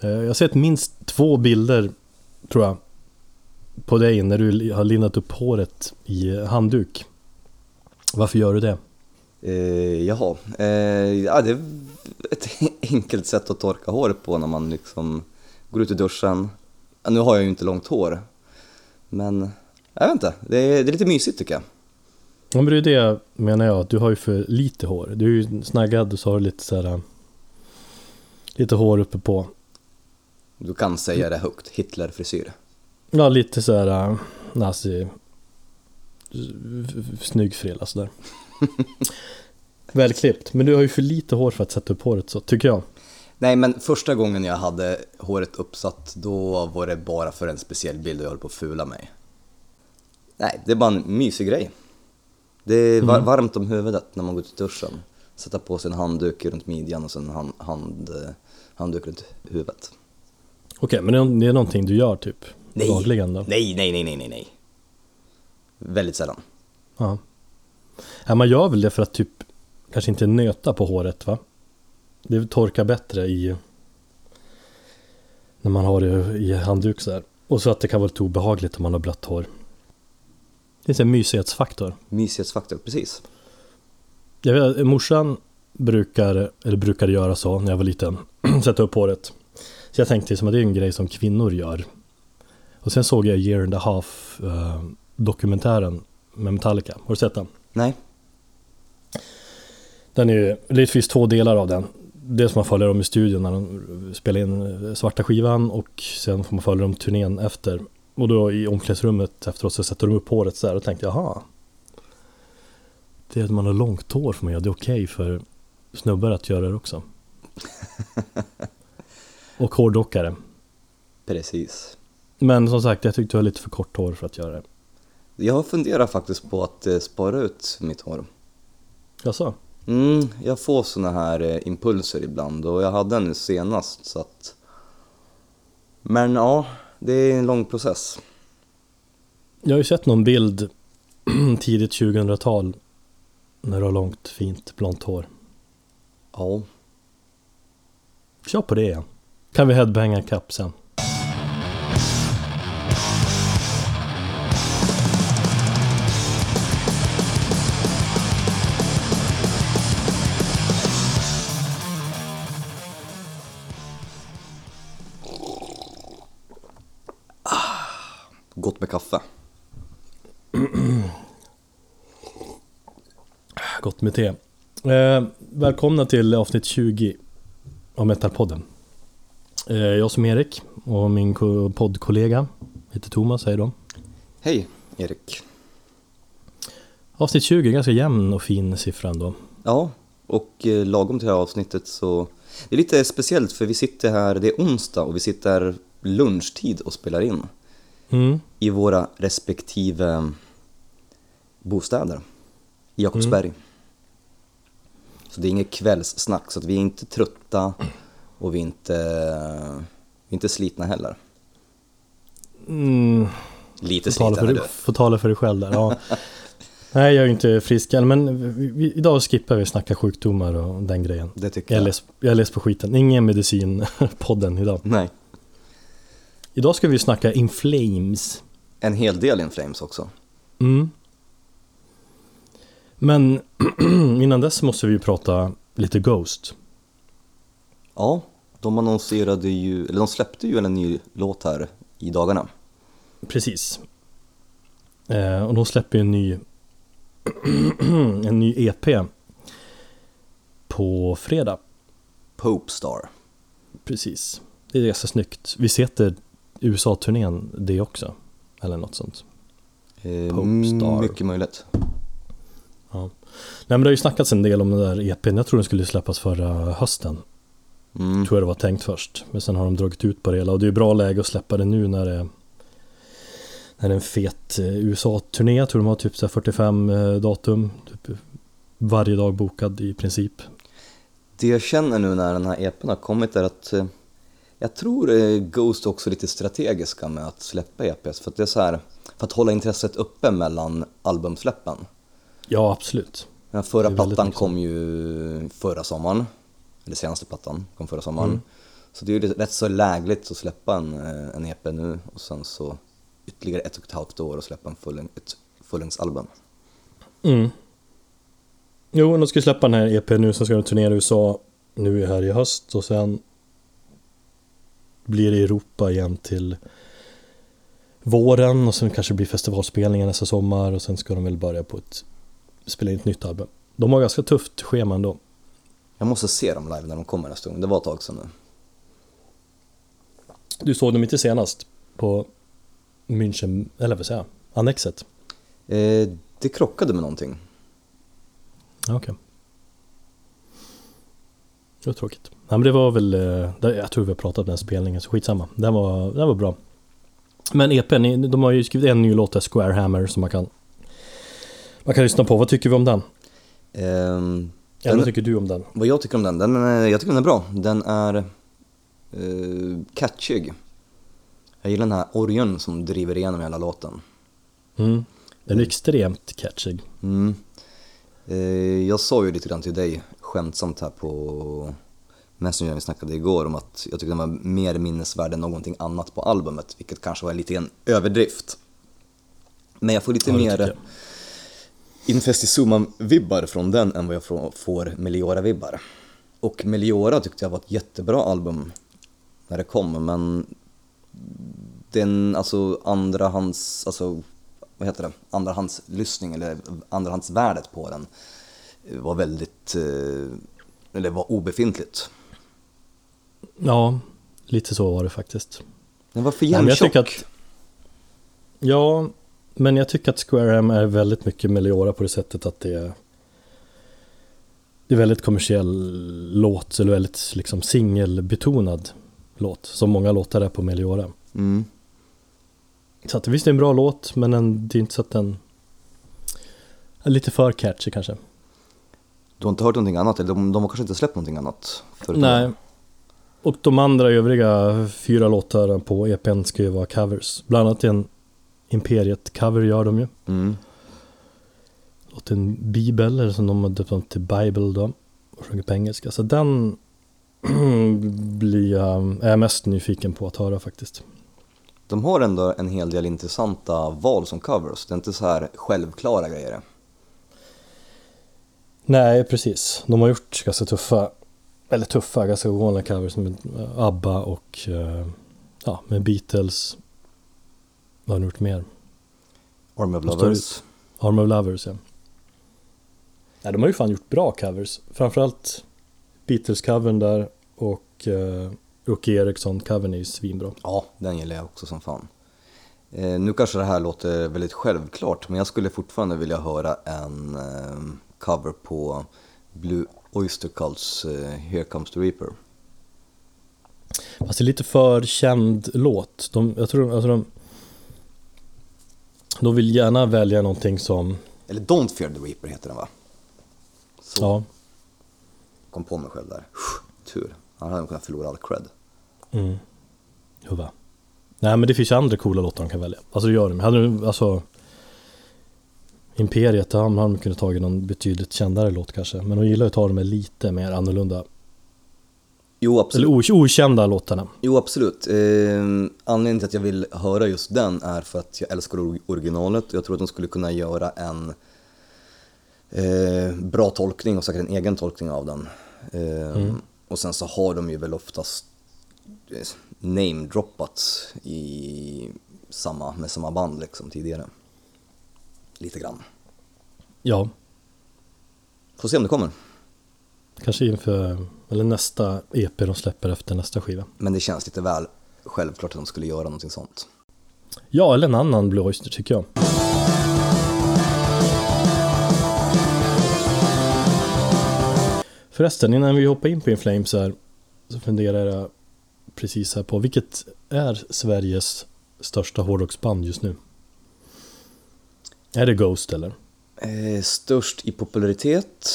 Eh, Jag har sett minst två bilder, tror jag, på dig när du har lindat upp håret i handduk. Varför gör du det? Eh, jaha, eh, ja, det är ett enkelt sätt att torka håret på när man liksom går ut i duschen. Nu har jag ju inte långt hår, men jag vet inte, det är, det är lite mysigt tycker jag. Ja, men det är det menar jag, att du har ju för lite hår. Du är ju snaggad och så har du lite så här, äh, Lite hår uppe på. Du kan säga det högt, Hitlerfrisyr. Ja, lite så här äh, nazi... Snygg frilla sådär. Välklippt. Men du har ju för lite hår för att sätta upp håret så, tycker jag. Nej, men första gången jag hade håret uppsatt, då var det bara för en speciell bild och jag höll på att fula mig. Nej, det är bara en mysig grej. Det är var- varmt om huvudet när man går till duschen. Sätta på sig en handduk runt midjan och sen hand, hand, eh, handduk runt huvudet. Okej, men det är- det är någonting du gör typ Nej. dagligen då? Nej, nej, nej, nej, nej, nej. Väldigt sällan. Ja. ja. Man gör väl det för att typ kanske inte nöta på håret va? Det torkar bättre i när man har det i handduk så här. Och så att det kan vara lite obehagligt om man har blött hår. Det är en mysighetsfaktor. Mysighetsfaktor, precis. Jag vet, morsan brukar, eller brukade göra så när jag var liten, sätta upp håret. Så jag tänkte som att det är en grej som kvinnor gör. Och sen såg jag Year and a Half eh, dokumentären med Metallica. Har du sett den? Nej, Den är ju, det finns två delar av den. Dels man följer dem i studion när de spelar in eh, svarta skivan och sen får man följa dem turnén efter. Och då i omklädningsrummet efteråt så sätter de upp håret så här och tänkte jaha. Det är att man har långt hår får man göra, det är okej för snubbar att göra det också. och hårdockare. precis. Men som sagt, jag tyckte du har lite för kort hår för att göra det. Jag har funderat faktiskt på att eh, spara ut mitt hår. Jaså? Mm, jag får såna här eh, impulser ibland och jag hade en nu senast så att... Men ja, det är en lång process. Jag har ju sett någon bild tidigt 2000-tal när du har långt fint blont hår. Ja, Kör på det igen. Kan vi headbanga kapp sen. gott med kaffe. Gott med te. Eh, välkomna till avsnitt 20 av Metalpodden. Eh, jag som Erik och min ko- poddkollega heter Thomas, säger de. Hej, Erik. Avsnitt 20, ganska jämn och fin siffra ändå. Ja, och eh, lagom till det här avsnittet så... Det är lite speciellt för vi sitter här, det är onsdag och vi sitter lunchtid och spelar in. Mm. i våra respektive bostäder i Jakobsberg. Så det är inget kvällssnack, så att vi är inte trötta och vi är inte, vi är inte slitna heller. Mm. Lite slitna för, är du. får tala för dig själv där. Ja. Nej, jag är ju inte frisk än, men vi, idag skippar vi snacka sjukdomar och den grejen. Det tycker Jag jag. är less på skiten. Ingen medicin-podden idag. Nej, Idag ska vi snacka Inflames. en hel del In Flames också. Mm. Men innan dess måste vi prata lite Ghost. Ja, de annonserade ju, eller de släppte ju en ny låt här i dagarna. Precis. Eh, och de släpper ju en ny en ny EP på fredag. Pope Star. Precis. Det är ganska snyggt. Vi heter USA-turnén det också. Eller något sånt. Eh, Pope Star. Mycket möjligt. Ja. Nej men det har ju snackats en del om den där EPn. Jag tror den skulle släppas förra hösten. Mm. Tror jag det var tänkt först. Men sen har de dragit ut på det hela. Och det är bra läge att släppa det nu när det när det är en fet eh, USA-turné. Jag tror de har typ så här 45 eh, datum. Typ varje dag bokad i princip. Det jag känner nu när den här EPn har kommit är att eh, jag tror eh, Ghost också är lite strategiska med att släppa EPs för att det är så här för att hålla intresset uppe mellan albumsläppen. Ja, absolut. Den förra plattan kom ju förra sommaren, eller senaste plattan kom förra sommaren. Mm. Så det är ju rätt så lägligt att släppa en, eh, en EP nu och sen så ytterligare ett och ett halvt år och släppa en full, ett fullängdsalbum. Mm. Jo, de ska släppa den här EPn nu, sen ska de turnera i USA nu här i höst och sen blir det Europa igen till våren och sen kanske det blir festivalspelningar nästa sommar och sen ska de väl börja på ett spela in ett nytt album. De har ganska tufft schema ändå. Jag måste se dem live när de kommer nästa gång, det var ett tag sedan nu. Du såg dem inte senast på München, eller vad säger jag, Annexet? Eh, det krockade med någonting. Okej. Okay. Det var tråkigt. Nej men det var väl, eh, jag tror vi har pratat om den spelningen så skitsamma. Den var, den var bra. Men EPn, de har ju skrivit en ny låt där, Square Hammer, som man kan man kan lyssna på. Vad tycker vi om den? Um, Eller vad tycker du om den? Vad jag tycker om den? den är, jag tycker den är bra. Den är uh, catchig. Jag gillar den här orgeln som driver igenom hela låten. Mm. Den är extremt catchig. Mm. Uh, jag sa ju lite grann till dig skämtsamt här på Messenger vi snackade igår om att jag tyckte den var mer minnesvärd än någonting annat på albumet, vilket kanske var lite en överdrift. Men jag får lite ja, mer Infestizuma-vibbar från den än vad jag får Meliora-vibbar. Och Meliora tyckte jag var ett jättebra album när det kom, men den, alltså andrahands, alltså vad heter det, andrahandslyssning eller andrahandsvärdet på den var väldigt, eh, eller var obefintligt. Ja, lite så var det faktiskt. Den var för jämntjock. Ja, men jag tycker att Square M är väldigt mycket Meliora på det sättet att det är det är väldigt kommersiell låt, eller väldigt liksom singelbetonad låt, som många låtar är på Meliora. Mm. Så att visst det är en bra låt, men en, det är inte så att den är lite för catchy kanske. Du har inte hört någonting annat, eller de, de har kanske inte släppt någonting annat? Nej. Och de andra övriga fyra låtarna på EPn ska ju vara covers. Bland annat en Imperiet-cover gör de ju. Mm. Låter en bibel, eller som de har döpt till Bible då. Och sjunger på engelska. Så den blir jag, är jag mest nyfiken på att höra faktiskt. De har ändå en hel del intressanta val som covers. Det är inte så här självklara grejer. Nej, precis. De har gjort ganska tuffa, eller tuffa, ganska ovanliga covers med ABBA och eh, ja, med Beatles, vad har ni gjort mer? Army of Lovers. Army of Lovers, ja. Nej, de har ju fan gjort bra covers. Framförallt Beatles-covern där och Rookie Eriksson-covern är ju svinbra. Ja, den gillar jag också som fan. Eh, nu kanske det här låter väldigt självklart, men jag skulle fortfarande vilja höra en eh, cover på Blue Oyster Cults eh, Here Comes the Reaper. Fast det är lite för känd låt. De, jag tror, alltså de, de vill gärna välja någonting som... Eller Don't Fear the Reaper heter den va? Så. Ja. Kom på mig själv där. Tur. Han hade kunnat förlora all cred. Mm. Huva. Nej men det finns ju andra coola låtar de kan välja. Alltså det gör de. Hade du, alltså... Imperiet, där hade de kunnat tagit någon betydligt kändare låt kanske. Men de gillar att ta de lite mer annorlunda Jo, absolut. Eller okända låtarna. Jo, absolut. Eh, anledningen till att jag vill höra just den är för att jag älskar originalet och jag tror att de skulle kunna göra en eh, bra tolkning och säkert en egen tolkning av den. Eh, mm. Och sen så har de ju väl oftast eh, namedroppats i samma, med samma band liksom tidigare. Lite grann. Ja. Får se om det kommer. Kanske inför, eller nästa EP de släpper efter nästa skiva. Men det känns lite väl självklart att de skulle göra någonting sånt. Ja, eller en annan Blue Oyster tycker jag. Förresten, innan vi hoppar in på Inflames här så funderar jag precis här på vilket är Sveriges största hårdrocksband just nu? Är det Ghost eller? Eh, störst i popularitet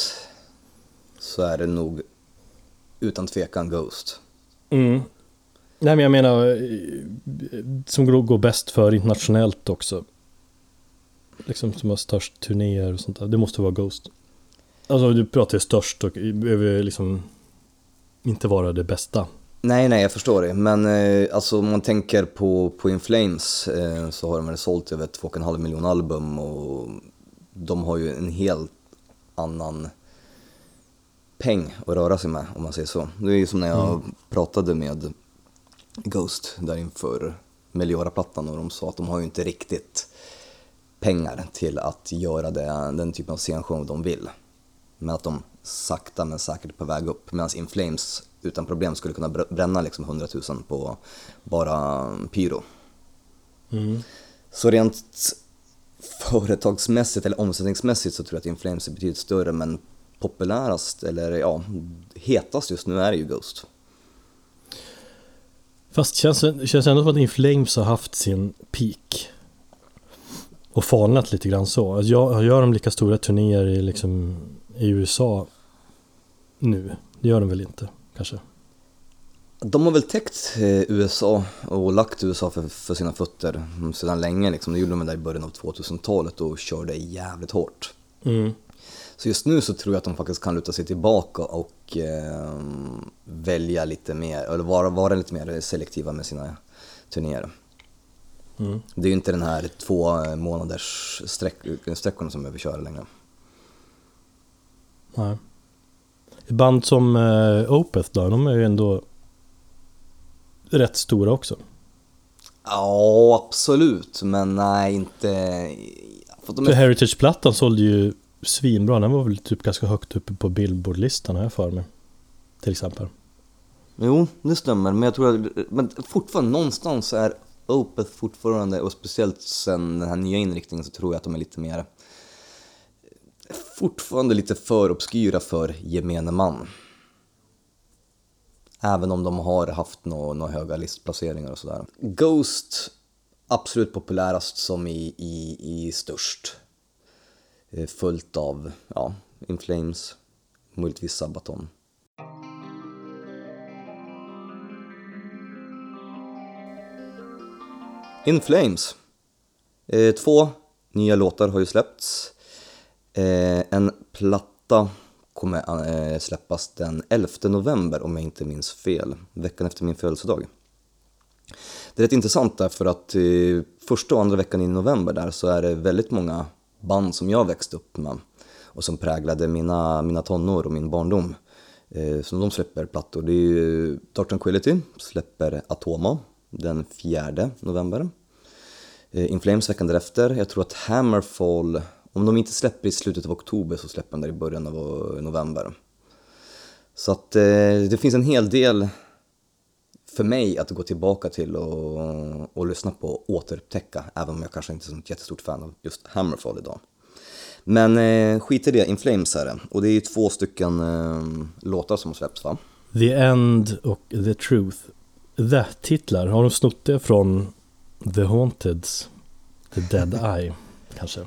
så är det nog utan tvekan Ghost. Mm. Nej men jag menar, som går bäst för internationellt också. Liksom som har störst turnéer och sånt där. Det måste vara Ghost. Alltså du pratar ju störst och behöver liksom inte vara det bästa. Nej, nej, jag förstår det. Men eh, alltså om man tänker på, på In Flames eh, så har de väl sålt över 2,5 miljoner album och de har ju en helt annan peng att röra sig med om man säger så. Det är ju som när jag mm. pratade med Ghost där inför Meliora-plattan och de sa att de har ju inte riktigt pengar till att göra det, den typen av scenshow de vill. Men att de sakta men säkert på väg upp. Medan In Flames utan problem skulle kunna bränna liksom 100 000 på bara pyro. Mm. Så rent företagsmässigt eller omsättningsmässigt så tror jag att In Flames är betydligt större men populärast eller ja, hetast just nu är ju Ghost. Fast känns, det känns ändå som att In Flames har haft sin peak. Och falnat lite grann så. Jag, gör de lika stora turnéer i, liksom, i USA nu? Det gör de väl inte, kanske? De har väl täckt eh, USA och lagt USA för, för sina fötter sedan länge. Liksom. Det gjorde de där i början av 2000-talet och körde jävligt hårt. Mm. Så just nu så tror jag att de faktiskt kan luta sig tillbaka och eh, välja lite mer, eller vara, vara lite mer selektiva med sina turnéer. Mm. Det är ju inte den här två månaders sträck, sträckorna som vi köra längre. Nej. Band som eh, Opeth då, de är ju ändå rätt stora också. Ja, absolut, men nej, inte... För, är... för Heritage-plattan sålde ju svinbra. Den var väl typ ganska högt uppe på Billboard-listan har jag för mig. Till exempel. Jo, det stämmer, men jag tror att men fortfarande någonstans är Opeth fortfarande, och speciellt sen den här nya inriktningen så tror jag att de är lite mer fortfarande lite för obskyra för gemene man. Även om de har haft några nå höga listplaceringar och sådär. Ghost, absolut populärast som i, i, i störst följt Fullt av, ja, In Flames, möjligtvis Sabaton. In Flames. Eh, två nya låtar har ju släppts. Eh, en platta kommer släppas den 11 november om jag inte minns fel, veckan efter min födelsedag. Det är rätt intressant därför att första och andra veckan i november där så är det väldigt många band som jag växte upp med och som präglade mina, mina tonår och min barndom. Eh, så de släpper plattor. Det är ju Dark Tranquility släpper Atoma den 4 november. Eh, In Flames veckan därefter. Jag tror att Hammerfall om de inte släpper i slutet av oktober så släpper de där i början av november. Så att eh, det finns en hel del för mig att gå tillbaka till och, och lyssna på och återupptäcka, även om jag kanske inte är ett jättestort fan av just Hammerfall idag. Men eh, skit i det, In Flames är det. Och det är ju två stycken eh, låtar som har släppts va? The End och The Truth. The-titlar, har de snott det från The Haunteds The Dead Eye kanske?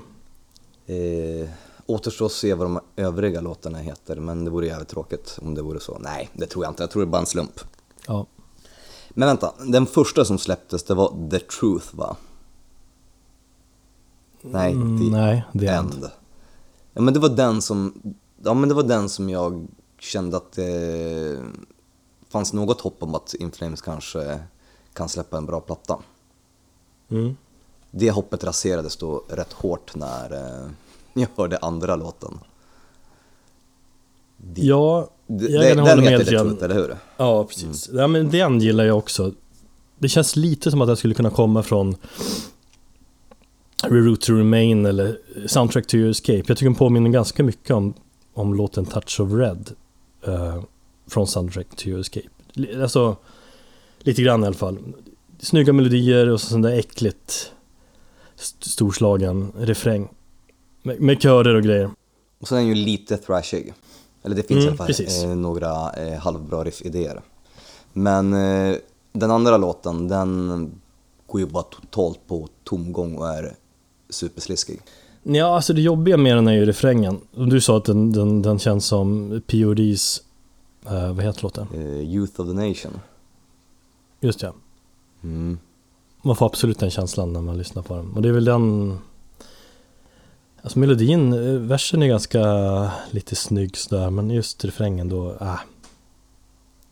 Eh, återstår att se vad de övriga låtarna heter, men det vore jävligt tråkigt om det vore så. Nej, det tror jag inte. Jag tror det är bara en slump. Ja. Men vänta, den första som släpptes, det var The Truth va? Nej, mm, The, nej, The End. End. Ja men det var den som, ja men det var den som jag kände att det fanns något hopp om att Inflames kanske kan släppa en bra platta. Mm det hoppet raserades då rätt hårt när eh, jag hörde andra låten. Det, ja, jag det, den heter The Truth, eller hur? Ja, precis. Mm. Ja, men den gillar jag också. Det känns lite som att jag skulle kunna komma från Reroute to Remain eller Soundtrack to Your Escape. Jag tycker den påminner ganska mycket om, om låten Touch of Red uh, från Soundtrack to Your Escape. Alltså, lite grann i alla fall. Snygga melodier och sånt där äckligt storslagen refräng. Med, med körer och grejer. Och sen är den ju lite thrashig. Eller det finns mm, i alla fall eh, några eh, halvbra riff-idéer. Men eh, den andra låten, den går ju bara totalt på tomgång och är supersliskig. Ja, alltså det jobbiga med den är ju refrängen. Du sa att den, den, den känns som PODs, eh, vad heter låten? Uh, Youth of the Nation. Just ja. Mm man får absolut den känslan när man lyssnar på den. Och det är väl den... Alltså melodin, eh, versen är ganska lite snygg sådär, men just refrängen då, äh.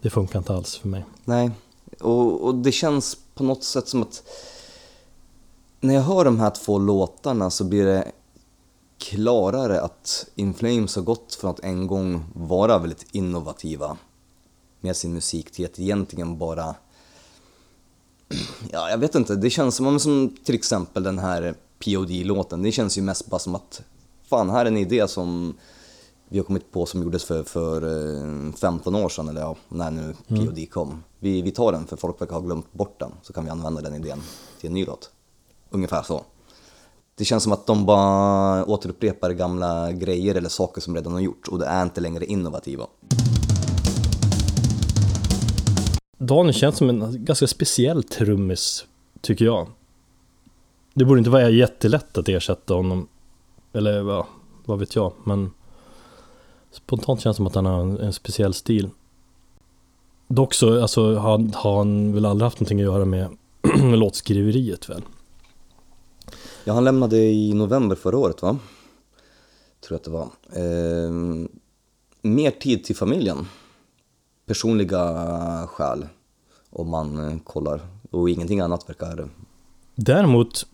det funkar inte alls för mig. Nej, och, och det känns på något sätt som att när jag hör de här två låtarna så blir det klarare att In Flames har gått från att en gång vara väldigt innovativa med sin musik till att egentligen bara Ja, jag vet inte, det känns som, som till exempel den här POD-låten, det känns ju mest bara som att fan, här är en idé som vi har kommit på som gjordes för, för 15 eh, år sedan, eller ja, när nu POD mm. kom. Vi, vi tar den för folk verkar ha glömt bort den, så kan vi använda den idén till en ny låt. Ungefär så. Det känns som att de bara återupprepar gamla grejer eller saker som redan har gjorts och det är inte längre innovativa. Daniel känns som en ganska speciell trummis, tycker jag. Det borde inte vara jättelätt att ersätta honom, eller ja, vad vet jag, men spontant känns det som att han har en, en speciell stil. Dock så alltså, har, har han väl aldrig haft någonting att göra med låtskriveriet väl? Ja, han lämnade i november förra året va? Tror jag att det var. Eh, mer tid till familjen. Personliga skäl. Om man kollar. Och ingenting annat verkar... Däremot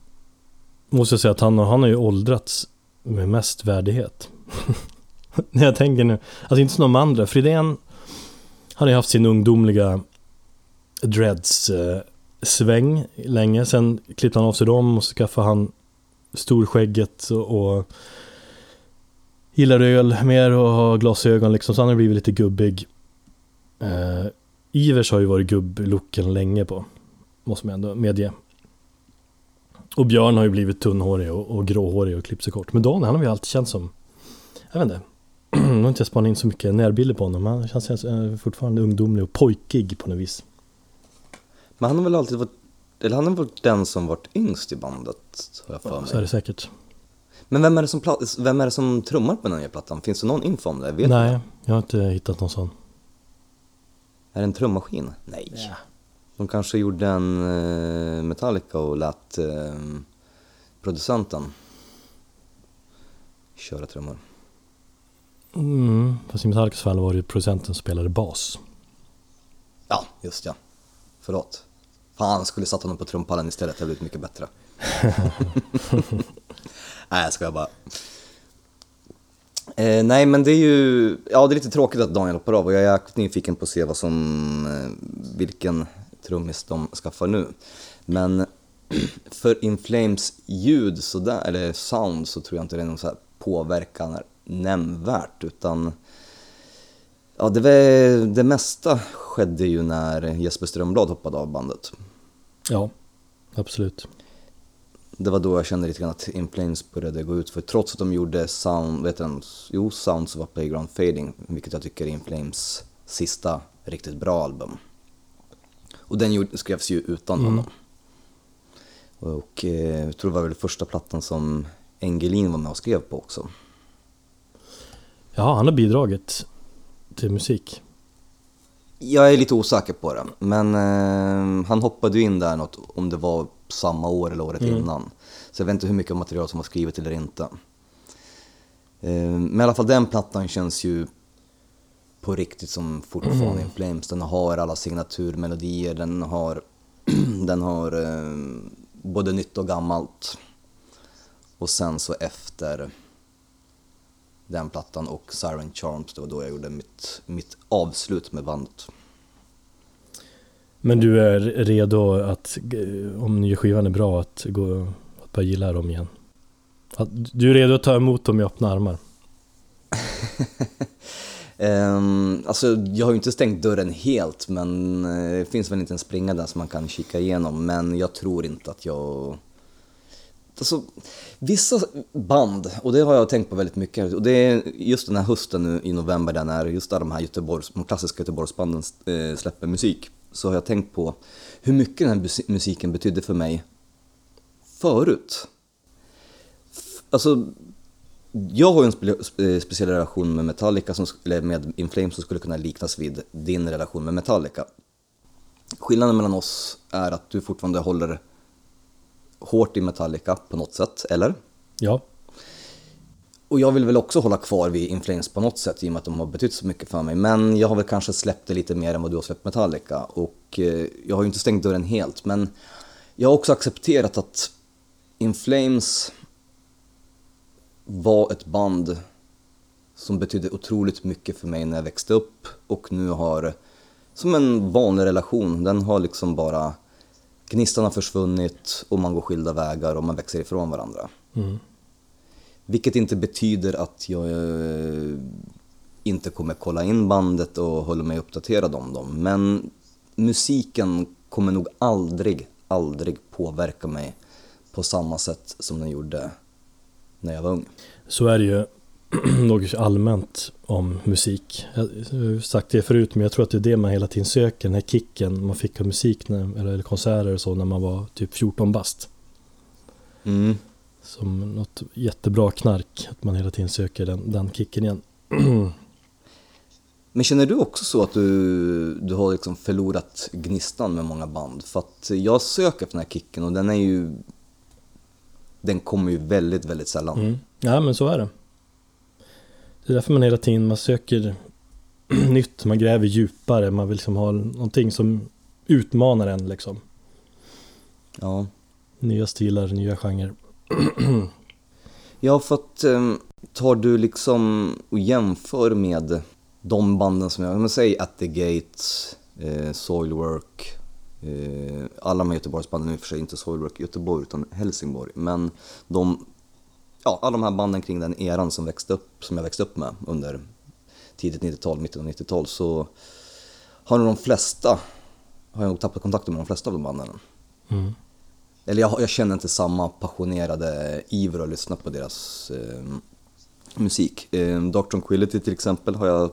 måste jag säga att han, han har ju åldrats med mest värdighet. När jag tänker nu, alltså inte som de andra. Fridén han har ju haft sin ungdomliga dreads eh, sväng länge. Sen klippte han av sig dem och så skaffade han storskägget och, och gillar öl mer och har glasögon liksom. Så han har blivit lite gubbig. Eh, Ivers har ju varit gubblooken länge på. Måste man ändå medge. Och Björn har ju blivit tunnhårig och, och gråhårig och klippt sig kort. Men Daniel han har vi alltid känt som, jag vet inte. Nu har inte jag spanat in så mycket närbilder på honom. Han känns fortfarande ungdomlig och pojkig på något vis. Men han har väl alltid varit, eller han har varit den som varit yngst i bandet, har jag för mig. Så är det säkert. Men vem är det som, vem är det som trummar på den här plattan? Finns det någon info om det? Vet Nej, jag har inte hittat någon sån. Är det en trummaskin? Nej. Ja. De kanske gjorde en eh, Metallica och lät eh, producenten köra trummor. Mm, fast i Metallicas fall var det producenten som spelade bas. Ja, just ja. Förlåt. Fan, skulle satt honom på trumpallen istället, det hade blivit mycket bättre. nej, jag skojar bara. Eh, nej, men det är ju, ja det är lite tråkigt att Daniel hoppar av och jag är jäkligt nyfiken på att se vad som, eh, vilken trummis de skaffar nu. Men för Inflames ljud sådär, eller sound så tror jag inte det är någon så här påverkan nämnvärt utan ja, det, det mesta skedde ju när Jesper Strömblad hoppade av bandet. Ja, absolut. Det var då jag kände lite grann att In Flames började gå ut för trots att de gjorde sound, vet du, jo, Sounds of a Playground Fading, vilket jag tycker är In Flames sista riktigt bra album. Och den skrevs ju utan mm. honom. Och eh, jag tror det var väl första plattan som Engelin var med och skrev på också. Ja, han har bidragit till musik. Jag är lite osäker på det, men eh, han hoppade ju in där något, om det var samma år eller året mm. innan. Så jag vet inte hur mycket material som var skrivet eller inte. Eh, men i alla fall den plattan känns ju på riktigt som fortfarande mm. In Flames. Den har alla signaturmelodier, den har, den har eh, både nytt och gammalt. Och sen så efter den plattan och Siren Charms, det var då jag gjorde mitt, mitt avslut med bandet. Men du är redo att, om nya skivan är bra, att, gå, att börja gilla dem igen? Att, du är redo att ta emot dem i öppna armar? um, alltså, jag har ju inte stängt dörren helt, men eh, det finns väl inte en springa där som man kan kika igenom. Men jag tror inte att jag Alltså, vissa band, och det har jag tänkt på väldigt mycket, och det är just den här hösten nu i november där när just de här Göteborgs, de klassiska Göteborgsbanden eh, släpper musik, så har jag tänkt på hur mycket den här musiken betydde för mig förut. Alltså, jag har ju en spe eh, speciell relation med Metallica, som, eller med In Flames som skulle kunna liknas vid din relation med Metallica. Skillnaden mellan oss är att du fortfarande håller hårt i Metallica på något sätt, eller? Ja. och jag vill väl också hålla kvar vid Inflames på något sätt i och med att de har betytt så mycket för mig. Men jag har väl kanske släppt det lite mer än vad du har släppt Metallica. Och eh, jag har ju inte stängt dörren helt, men jag har också accepterat att Inflames var ett band som betydde otroligt mycket för mig när jag växte upp och nu har, som en vanlig relation, den har liksom bara, gnistan har försvunnit och man går skilda vägar och man växer ifrån varandra. Mm. Vilket inte betyder att jag eh, inte kommer kolla in bandet och hålla mig uppdaterad om dem. Men musiken kommer nog aldrig, aldrig påverka mig på samma sätt som den gjorde när jag var ung. Så är det ju något allmänt om musik. Jag har sagt det förut, men jag tror att det är det man hela tiden söker, den här kicken man fick av musik när, eller konserter och så när man var typ 14 bast. Mm. Som något jättebra knark, att man hela tiden söker den, den kicken igen. Men känner du också så att du, du har liksom förlorat gnistan med många band? För att jag söker efter den här kicken och den är ju... Den kommer ju väldigt, väldigt sällan. Mm. Ja, men så är det. Det är därför man hela tiden man söker nytt, man gräver djupare, man vill liksom ha någonting som utmanar en liksom. Ja. Nya stilar, nya genrer. Ja, för att eh, tar du liksom och jämför med de banden som jag, men säg At the Gate, eh, Soilwork, alla de här Göteborgsbanden, nu i och för sig inte Soilwork Göteborg utan Helsingborg, men de, ja, alla de här banden kring den eran som, växte upp, som jag växte upp med under tidigt 90-tal, mitten av 90-tal, så har nog de flesta, har jag nog tappat kontakten med de flesta av de banden. Mm. Eller jag, jag känner inte samma passionerade iver att lyssna på deras eh, musik. Eh, Dark Tranquility till exempel har jag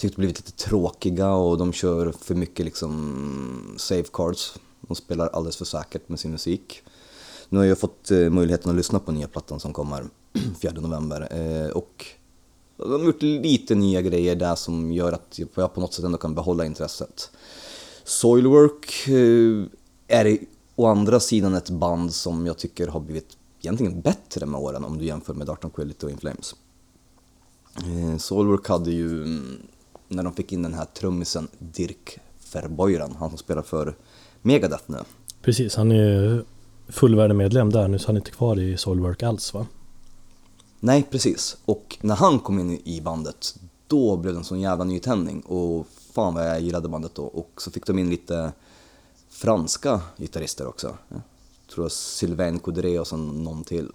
tyckt blivit lite tråkiga och de kör för mycket liksom safecards. De spelar alldeles för säkert med sin musik. Nu har jag fått eh, möjligheten att lyssna på nya plattan som kommer 4 november eh, och de har gjort lite nya grejer där som gör att jag på något sätt ändå kan behålla intresset. Soilwork eh, är å andra sidan ett band som jag tycker har blivit egentligen bättre med åren om du jämför med Darton Quillity och Inflames. Flames. Soilwork hade ju, mm, när de fick in den här trummisen Dirk Verboiran, han som spelar för Megadeth nu. Precis, han är ju fullvärdig medlem där nu så han är inte kvar i Soulwork alls va? Nej, precis. Och när han kom in i bandet, då blev det en sån jävla nytändning och fan vad jag gillade bandet då. Och så fick de in lite franska gitarrister också. Jag tror Sylvain Coudray och sen någon till.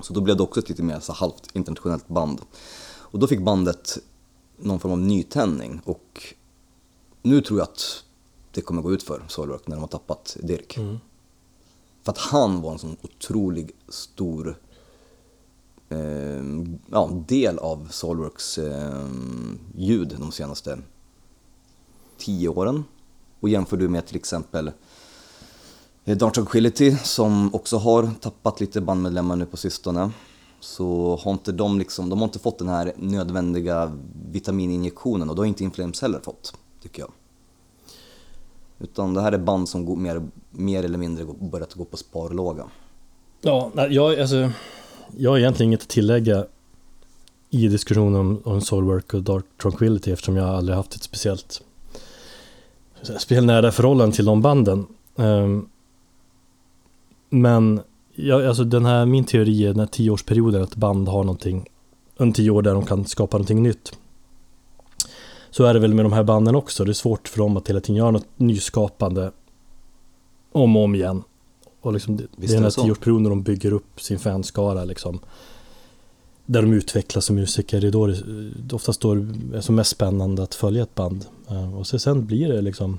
Så då blev det också ett lite mer så halvt internationellt band. Och då fick bandet någon form av nytändning och nu tror jag att det kommer gå ut för Soilwork när de har tappat Dirk. Mm. För att han var en sån otrolig stor eh, ja, del av Soilworks eh, ljud de senaste tio åren. Och jämför du med till exempel eh, Dark Tranquility som också har tappat lite bandmedlemmar nu på sistone så har inte de liksom, de har inte fått den här nödvändiga vitamininjektionen och det har inte Inflames heller fått, tycker jag. Utan det här är band som går mer, mer eller mindre börjat gå på sparlåga. Ja, jag, alltså, jag har egentligen inget att tillägga i diskussionen om, om Soulwork och Dark Tranquility eftersom jag aldrig haft ett speciellt speciellt nära förhållande till de banden. Um, men ja, alltså den här, min teori är den här tioårsperioden att band har någonting, en tio år där de kan skapa någonting nytt. Så är det väl med de här banden också. Det är svårt för dem att hela tiden göra något nyskapande om och om igen. Och liksom det, det är den här tioårsperioden de bygger upp sin fanskara liksom. Där de utvecklas som musiker, det är då det oftast då det är som mest spännande att följa ett band. Och så sen blir det liksom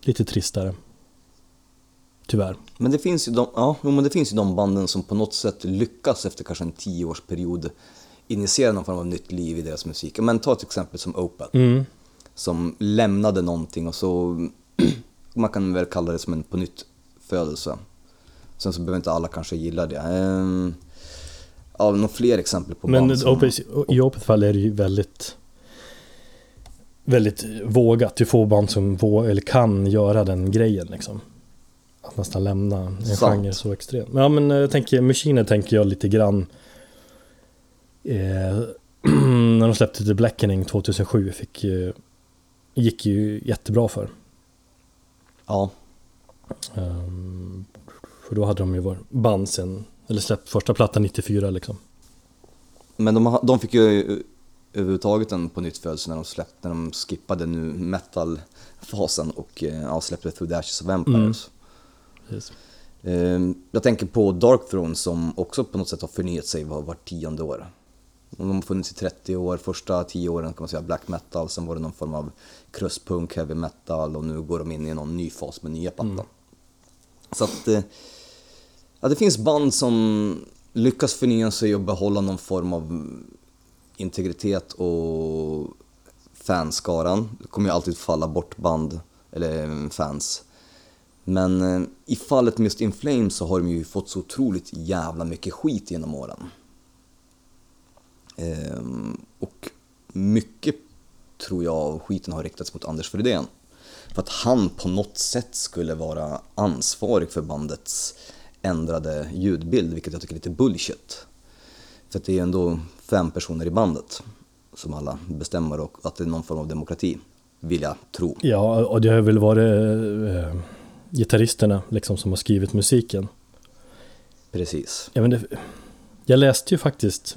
lite tristare. Tyvärr. Men det finns ju de, ja, men det finns ju de banden som på något sätt lyckas efter kanske en tioårsperiod initiera någon form av nytt liv i deras musik. Men ta ett exempel som Opeth. Mm. Som lämnade någonting och så, man kan väl kalla det som en på nytt födelse. Sen så behöver inte alla kanske gilla det. Ehm, ja, några fler exempel på Men band som... Opeth, i Opeth fall är det ju väldigt väldigt vågat. Du får band som vå, eller kan göra den grejen liksom. Att nästan lämna en Sant. genre så extremt. Men Ja men jag tänker, Machine tänker jag lite grann eh, När de släppte The Blackening 2007 fick ju, gick ju jättebra för. Ja, Ehm, för då hade de ju varit band sen, eller släppt första plattan 94 liksom. men de, de fick ju överhuvudtaget en på nytt födelse när de släppte, när de skippade nu metal-fasen och eh, ja, släppte Through the Ashes of Empires. Precis. Eh, Jag tänker på Dark Throne som också på något sätt har förnyat sig var, var tionde år. De har funnits i 30 år, första 10 åren kan man säga black metal, sen var det någon form av crustpunk, heavy metal och nu går de in i någon ny fas med nya plattan. Så att, eh, ja det finns band som lyckas förnya sig och behålla någon form av integritet och fanskaran. Det kommer ju alltid falla bort band, eller eh, fans. Men eh, i fallet med just In Flames så har de ju fått så otroligt jävla mycket skit genom åren. Ehm, och mycket tror jag av skiten har riktats mot Anders Fridén. För att han på något sätt skulle vara ansvarig för bandets ändrade ljudbild, vilket jag tycker är lite bullshit. För att det är ändå fem personer i bandet som alla bestämmer och att det är någon form av demokrati, vill jag tro. Ja, och det har väl varit eh, gitarristerna liksom som har skrivit musiken. Precis. Jag, inte, jag läste ju faktiskt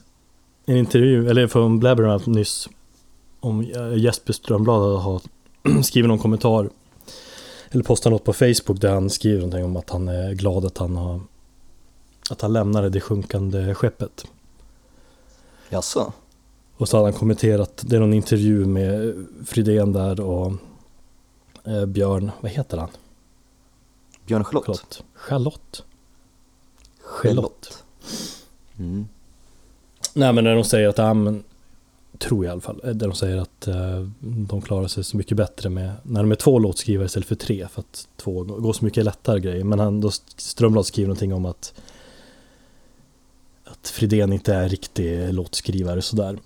en intervju, eller från Blabbermouth nyss, om eh, Jesper Strömblad har skrivit någon kommentar eller postat något på Facebook där han skriver någonting om att han är glad att han har att han lämnade det sjunkande skeppet. Jaså? Och så hade han kommenterat, det är någon intervju med Fridén där och eh, Björn, vad heter han? Björn Charlotte? Charlotte. Charlotte? Charlotte. Mm. Nej men när de säger att, ja men, tror jag i alla fall, där de säger att eh, de klarar sig så mycket bättre med, när de är två låtskrivare istället för tre, för att två går så mycket lättare grejer. Men han, då Strömblad skriver någonting om att att Fridén inte är riktig låtskrivare sådär.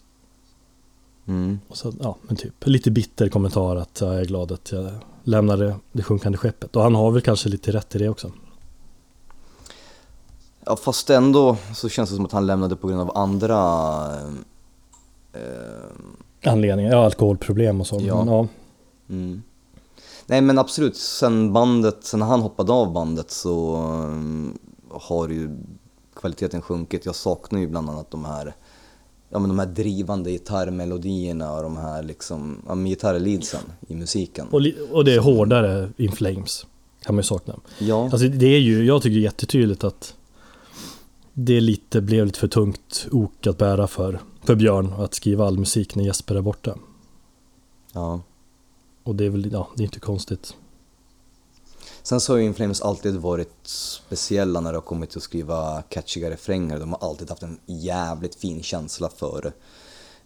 Mm. Och så, ja, men typ lite bitter kommentar att ja, jag är glad att jag lämnade det sjunkande skeppet. Och han har väl kanske lite rätt i det också. Ja, fast ändå så känns det som att han lämnade på grund av andra... Eh, Anledningar, ja alkoholproblem och så. Ja. Men, ja. mm. Nej men absolut, sen bandet, sen han hoppade av bandet så eh, har ju kvaliteten sjunkit. Jag saknar ju bland annat de här, ja men de här drivande gitarrmelodierna och de här liksom, ja gitarrleadsen i musiken. Och, och det är hårdare In Flames. Kan man ju sakna. Ja, Alltså det är ju, jag tycker jättetydligt att det lite, blev lite för tungt ok att bära för, för Björn att skriva all musik när Jesper är borta. ja. Och det är väl, ja, det är inte konstigt. Sen så har ju Inflames alltid varit speciella när det har kommit till att skriva catchiga refränger. De har alltid haft en jävligt fin känsla för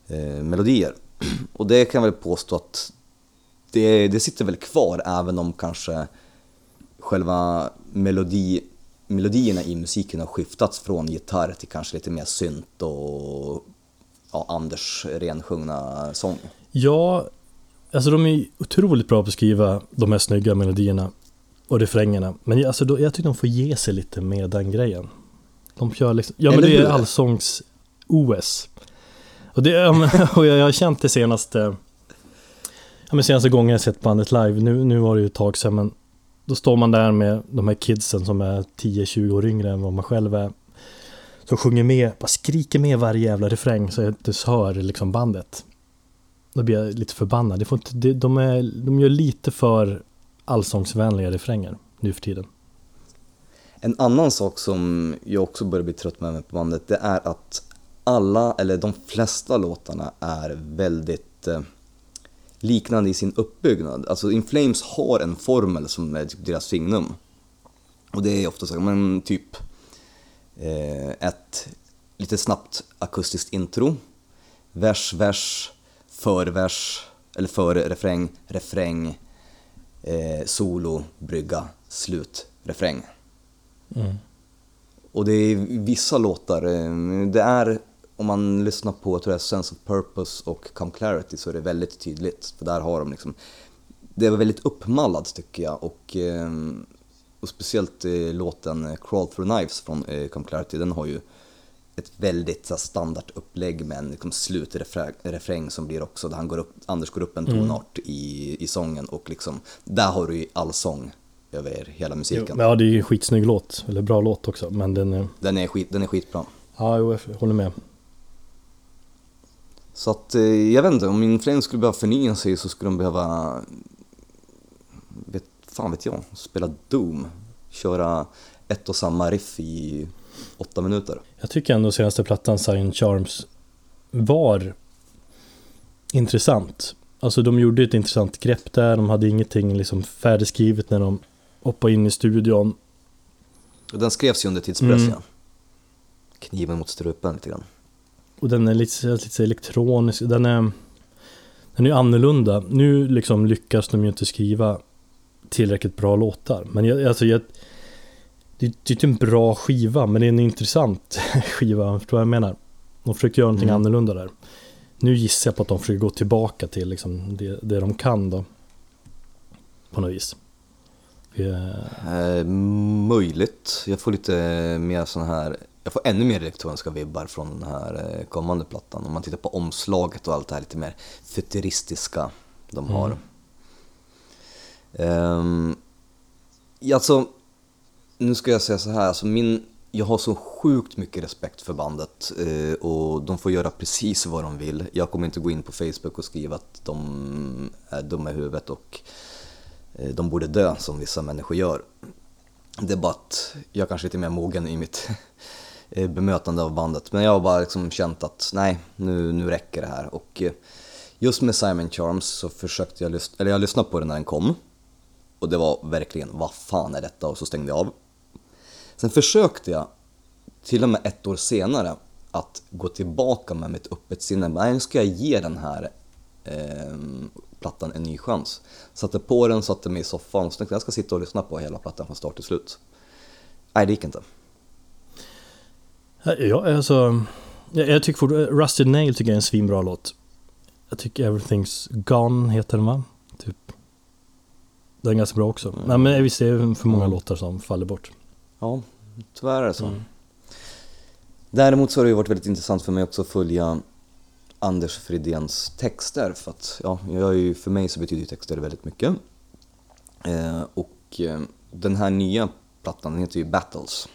eh, melodier. Och det kan jag väl påstå att det, det sitter väl kvar även om kanske själva melodi, melodierna i musiken har skiftats från gitarr till kanske lite mer synt och ja, Anders rensjungna sång. Ja, alltså de är otroligt bra på att skriva de här snygga melodierna och refrängerna. Men alltså, då, jag tycker de får ge sig lite med den grejen. De kör liksom, ja men Eller det är allsångs-OS. Och, det, och jag, jag har känt det senaste, ja men senaste gången jag sett bandet live, nu, nu var det ju ett tag sedan men då står man där med de här kidsen som är 10-20 år yngre än vad man själv är. Som sjunger med, bara skriker med varje jävla refräng så jag inte hör liksom bandet. Då blir jag lite förbannad. Det får inte, det, de, är, de gör lite för allsångsvänliga refränger nu för tiden. En annan sak som jag också börjar bli trött med på bandet, det är att alla, eller de flesta låtarna är väldigt eh, liknande i sin uppbyggnad. Alltså In Flames har en formel som är typ deras signum. Och det är ofta så, men typ eh, ett lite snabbt akustiskt intro, vers, vers, förvers, eller före refräng, refräng, eh, solo, brygga, slut, refräng. Och det är vissa låtar, eh, det är om man lyssnar på jag tror det är Sense of Purpose och Come Clarity så är det väldigt tydligt. För där har de liksom, det är väldigt uppmallat tycker jag och, eh, och speciellt eh, låten Crawl Through Knives från Come Clarity, den har ju ett väldigt så standardupplägg med en liksom, slutrefräng som blir också, där han går upp, Anders går upp en tonart i, i sången och liksom, där har du ju allsång över hela musiken. Jo, ja, det är ju en skitsnygg låt, eller bra låt också, men den är... Den är, skit, den är skitbra. Ja, jo, jag håller med. Så att, eh, jag vet inte, om min fläng skulle behöva förnya sig så skulle de behöva, vet, fan vet jag, spela Doom. Köra ett och samma riff i åtta minuter. Jag tycker ändå senaste plattan, Sign Charms, var intressant. Alltså de gjorde ett intressant grepp där, de hade ingenting liksom färdigskrivet när de hoppade in i studion. Den skrevs ju under tidspress Mm. ja. Kniven mot strupen lite grann. Och den är lite, lite elektronisk, den är, den är annorlunda. Nu liksom lyckas de ju inte skriva tillräckligt bra låtar. Men jag, alltså jag, det, det är inte en bra skiva, men det är en intressant skiva, förstår vad jag menar? De försökte göra någonting Mm. annorlunda där. Nu gissar jag på att de försöker gå tillbaka till liksom det, det de kan då. På något vis. Eh, Eh, möjligt. Jag får lite mer sån här, jag får ännu mer elektroniska vibbar från den här eh, kommande plattan. Om man tittar på omslaget och allt det här lite mer futuristiska de har. Mm. Ja, alltså, nu ska jag säga så här, alltså min, jag har så sjukt mycket respekt för bandet eh, och de får göra precis vad de vill. Jag kommer inte gå in på Facebook och skriva att de är dumma i huvudet och eh, de borde dö som vissa människor gör. Det är bara att jag kanske är lite mer mogen i mitt eh, bemötande av bandet. Men jag har bara liksom känt att nej, nu, nu räcker det här. Och eh, just med Simon Charms så försökte jag lyssna, eller jag lyssnade på den när den kom. Och det var verkligen, vad fan är detta? Och så stängde jag av. Sen försökte jag, till och med ett år senare, att gå tillbaka med mitt öppet sinne. Nej, nu ska jag ge den här eh, plattan en ny chans. Satte på den, satte mig i soffan och tänkte jag jag ska sitta och lyssna på hela plattan från start till slut. Nej, det gick inte. Ja, alltså, jag, jag tycker fortfarande, Rusted Nail tycker jag är en svinbra låt. Jag tycker Everything's Gone heter den va? Typ. Den är ganska bra också. Mm. Nej men visst det är för många Mm. låtar som faller bort. Ja, tyvärr är det så. Mm. Däremot så har det ju varit väldigt intressant för mig också att följa Anders Fridéns texter för att ja, jag är ju, för mig så betyder ju texter väldigt mycket. Eh, och eh, den här nya plattan den heter ju Battles.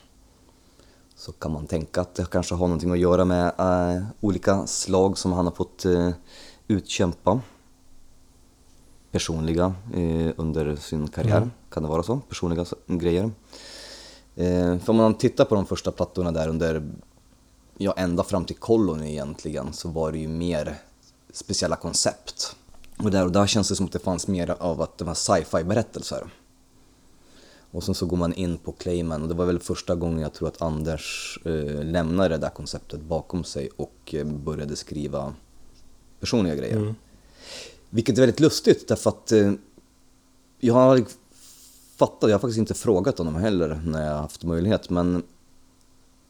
Så kan man tänka att det kanske har någonting att göra med eh, olika slag som han har fått eh, utkämpa. Personliga eh, under sin karriär, Mm. kan det vara så? Personliga grejer. Eh, för om man tittar på de första plattorna där under, ja ända fram till Colony egentligen, så var det ju mer speciella koncept. Och där och där känns det som att det fanns mer av att det var sci-fi berättelser. Och sen så går man in på claimen och det var väl första gången jag tror att Anders eh, lämnade det där konceptet bakom sig och eh, började skriva personliga grejer. Mm. Vilket är väldigt lustigt därför att eh, jag har fattat, jag har faktiskt inte frågat honom heller när jag haft möjlighet men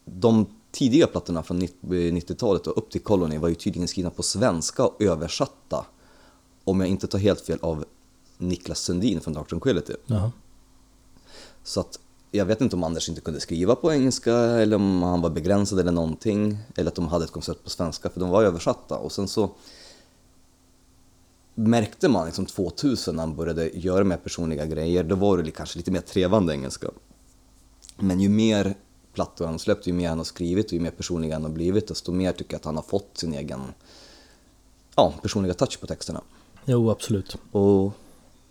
de tidiga plattorna från 90-talet och upp till Colony var ju tydligen skrivna på svenska och översatta om jag inte tar helt fel av Niklas Sundin från Dark Tranquility. Jaha. Så att jag vet inte om Anders inte kunde skriva på engelska eller om han var begränsad eller någonting. Eller att de hade ett koncept på svenska för de var översatta. Och sen så märkte man liksom 2000 när han började göra mer personliga grejer, då var det kanske lite mer trevande engelska. Men ju mer plattor han släppt, ju mer han har skrivit och ju mer personlig han har blivit, desto mer tycker jag att han har fått sin egen ja, personliga touch på texterna. Jo, absolut. Och,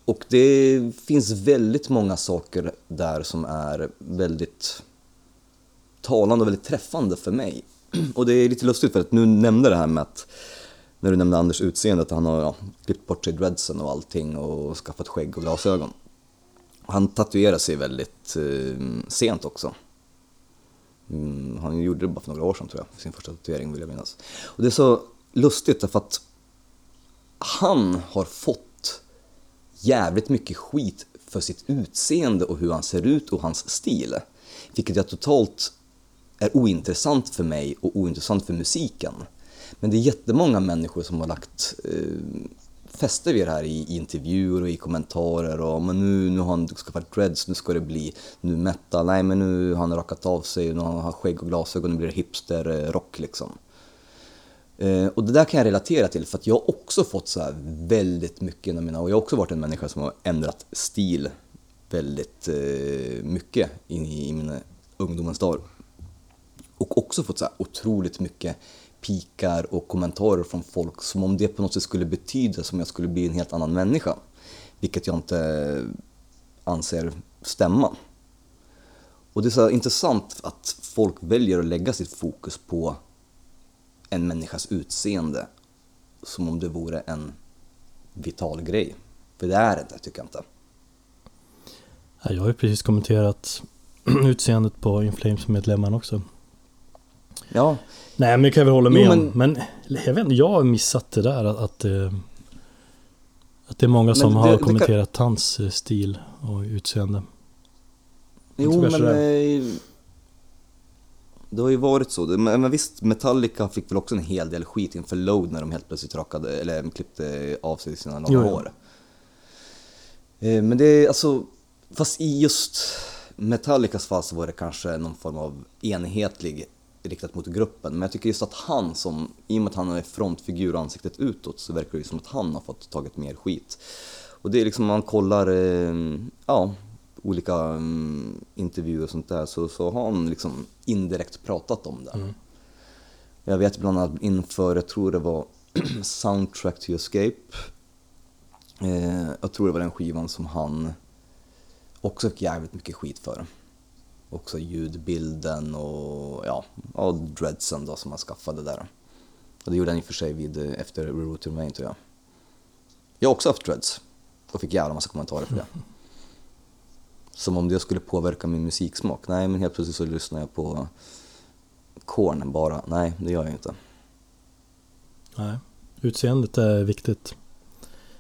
och det finns väldigt många saker där som är väldigt talande och väldigt träffande för mig. Och det är lite lustigt för att nu nämnde det här med att när du nämnde Anders utseende, att han har ja, klippt bort sig dreadsen och allting och skaffat skägg och glasögon. Han tatuerade sig väldigt eh, sent också. Mm, han gjorde det bara för några år sedan tror jag, sin första tatuering vill jag minnas. Och det är så lustigt därför att han har fått jävligt mycket skit för sitt utseende och hur han ser ut och hans stil. Vilket jag totalt är ointressant för mig och ointressant för musiken. Men det är jättemånga människor som har lagt eh, fäste vid det här i, intervjuer och i kommentarer och men nu, nu har han skaffat dreads, nu ska det bli nu metal, nej men nu har han rakat av sig, nu har han skägg och glasögon, nu blir det hipster-rock eh, liksom. Eh, och det där kan jag relatera till för att jag har också fått så här väldigt mycket inom mina, och jag har också varit en människa som har ändrat stil väldigt eh, mycket in i, i mina ungdomens dagar. Och också fått så här otroligt mycket pikar och kommentarer från folk som om det på något sätt skulle betyda som jag skulle bli en helt annan människa. Vilket jag inte anser stämma. Och det är så intressant att folk väljer att lägga sitt fokus på en människas utseende som om det vore en vital grej. För det är det inte, tycker jag inte. Jag har ju precis kommenterat utseendet på Inflames-medlemmarna också. Ja. Nej men det kan jag väl hålla med jo, men... om. Men jag vet jag har missat det där att, att, eh, att det är många som det, har kommenterat kan... hans eh, stil och utseende. Jo men det. det har ju varit så. Men visst, Metallica fick väl också en hel del skit inför Load när de helt plötsligt rakade, eller klippte av sig sina långa hår. Eh, men det är alltså, fast i just Metallicas fall så var det kanske någon form av enhetlig riktat mot gruppen. Men jag tycker just att han som, i och med att han är frontfigur och ansiktet utåt så verkar det som att han har fått tagit mer skit. Och det är liksom, man kollar, eh, ja, olika um, intervjuer och sånt där så, så har han liksom indirekt pratat om det. Mm. Jag vet bland annat inför, jag tror det var Soundtrack to Escape. Eh, jag tror det var den skivan som han också fick jävligt mycket skit för också ljudbilden och ja, och dreadsen då som han skaffade där. Och det gjorde han i och för sig vid, efter Remain tror jag. Jag har också haft dreads och fick jävla massa kommentarer för det. Som om det skulle påverka min musiksmak. Nej, men helt plötsligt så lyssnar jag på Korn bara. Nej, det gör jag inte. Nej, utseendet är viktigt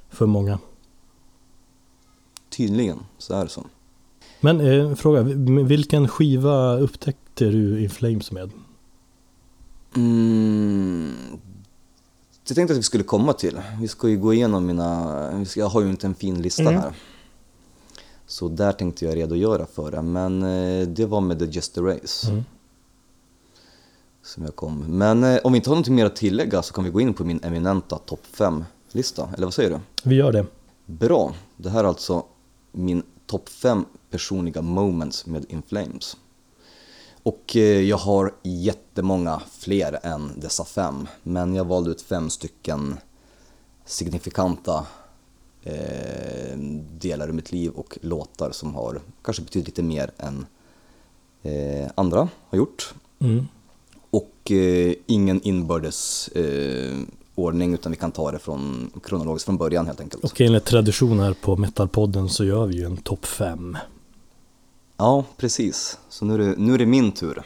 för många. Tydligen, så är det så. Men eh, fråga, vilken skiva upptäckte du In Flames med? Mm, jag tänkte att vi skulle komma till. Vi ska ju gå igenom mina, jag har ju inte en fin lista mm. här. Så där tänkte jag redogöra för det, men eh, det var med The Just a Race. Mm. Som jag kom. Men eh, om vi inte har något mer att tillägga så kan vi gå in på min eminenta topp 5-lista, eller vad säger du? Vi gör det. Bra, det här är alltså min topp 5 personliga moments med In Flames. Och eh, jag har jättemånga fler än dessa fem, men jag valde ut fem stycken signifikanta eh, delar i mitt liv och låtar som har kanske betytt lite mer än eh, andra har gjort. Mm. Och eh, ingen inbördes eh, ordning utan vi kan ta det från kronologiskt från början helt enkelt. Och enligt tradition här på Metalpodden så gör vi ju en topp fem Ja, precis. Så nu är det, nu är det min tur.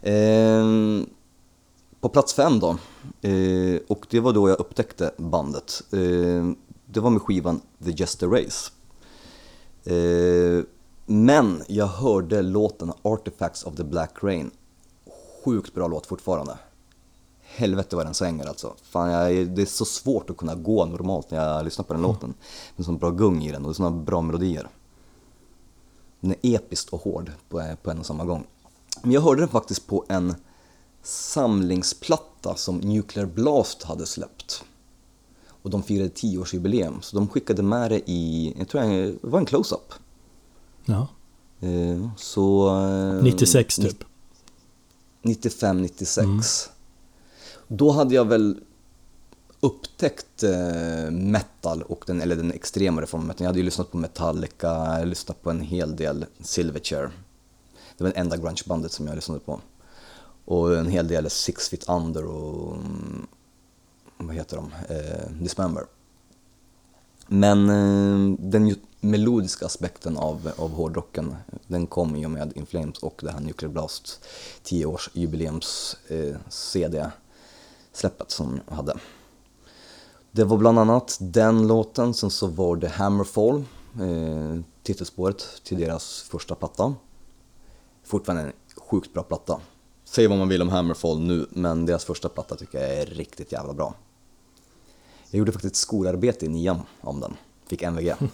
Eh, på plats fem då, eh, och det var då jag upptäckte bandet. Eh, det var med skivan The Jester Race. Eh, men jag hörde låten Artifacts of the Black Rain. Sjukt bra låt fortfarande. Helvete vad den svänger alltså. Fan, jag, det är så svårt att kunna gå normalt när jag lyssnar på den låten. Det är så bra gung i den och det är såna bra melodier. Den är episkt och hård på, på en och samma gång. Men jag hörde den faktiskt på en samlingsplatta som Nuclear Blast hade släppt. Och de firade 10-årsjubileum, så de skickade med det i, jag tror det var en close-up. Ja. Eh, så... 96 eh, typ? 95, 96. Mm. Då hade jag väl upptäckt eh, metal, och den, eller den extremare formen Jag hade ju lyssnat på Metallica, jag lyssnat på en hel del Silverchair. Det var det enda grungebandet som jag lyssnade på. Och en hel del Six Feet Under och mm, vad heter de? Eh, Dismember. Men eh, den melodiska aspekten av, av hårdrocken, den kom ju med In Flames och det här Nuclear Blast 10 års jubileums eh, CD-släppet som jag hade. Det var bland annat den låten, sen så var det Hammerfall, eh, titelspåret till deras första platta. Fortfarande en sjukt bra platta. Säg vad man vill om Hammerfall nu, men deras första platta tycker jag är riktigt jävla bra. Jag gjorde faktiskt skolarbete i nian om den, fick MVG.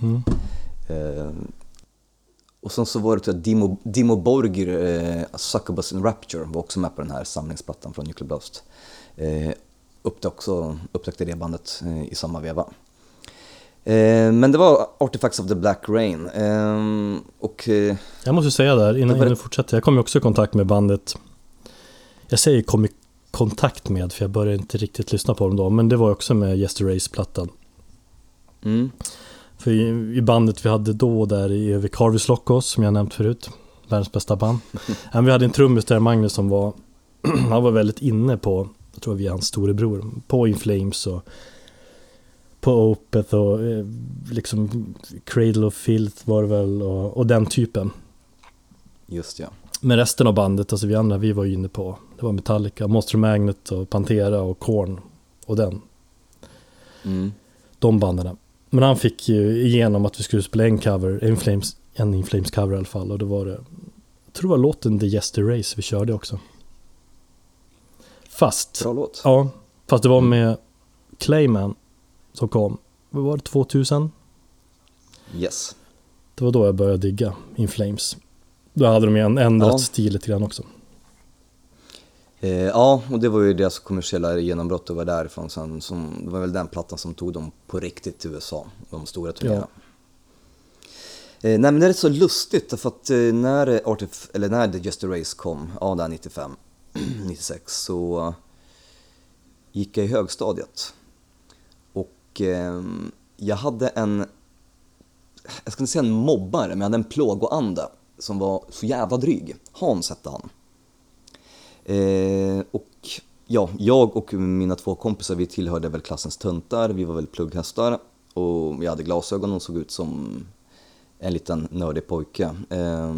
Mm. Eh, och sen så var det att Dimo, Dimo Borgir, eh, Succubus in Rapture, var också med på den här samlingsplattan från Nuclear Blast. Eh, upptäckte, också, upptäckte det bandet eh, i samma veva. Eh, men det var Artifacts of the Black Rain. Eh, och, Jag måste säga där, innan, du fortsätter, jag kom ju också i kontakt med bandet Jag säger kom i kontakt med, för jag började inte riktigt lyssna på dem då, men det var också med Yester Race-plattan. mm, För i, bandet vi hade då där i Övik Harvis Lockos, som jag nämnt förut, världens bästa band. Men vi hade en trummis där, Magnus, som var, han var väldigt inne på, jag tror vi är hans storebror, på In Flames och på Opeth och eh, liksom Cradle of Filth var det väl och, och den typen. just ja. Men resten av bandet, alltså vi andra, vi var ju inne på, det var Metallica, Monster Magnet och Pantera och Korn och den, Mm, de banden. Men han fick ju igenom att vi skulle spela en cover, en Flames, en In Flames cover i alla fall och då var det, jag tror det var låten The Jester Race vi körde också. Fast, bra låt. ja, fast det var med Clayman som kom, vad var det, 2000? Yes. Det var då jag började digga In Flames. Då hade de ju ändrat Ja. stil lite grann också. Eh, ja, och det var ju deras kommersiella genombrott och var därifrån sen, som, det var väl den plattan som tog dem på riktigt till USA, de stora turnéerna. Eh, nej men det är rätt så lustigt därför att eh, när, Artif- eller när The Just a Race kom, ja där 95, 96, så gick jag i högstadiet. Och eh, jag hade en, jag ska inte säga en mobbare, men jag hade en plågoande som var så jävla dryg. Hans hette han. Eh, och ja, jag och mina två kompisar vi tillhörde väl klassens töntar, vi var väl plugghästar och vi hade glasögon och såg ut som en liten nördig pojke. Eh,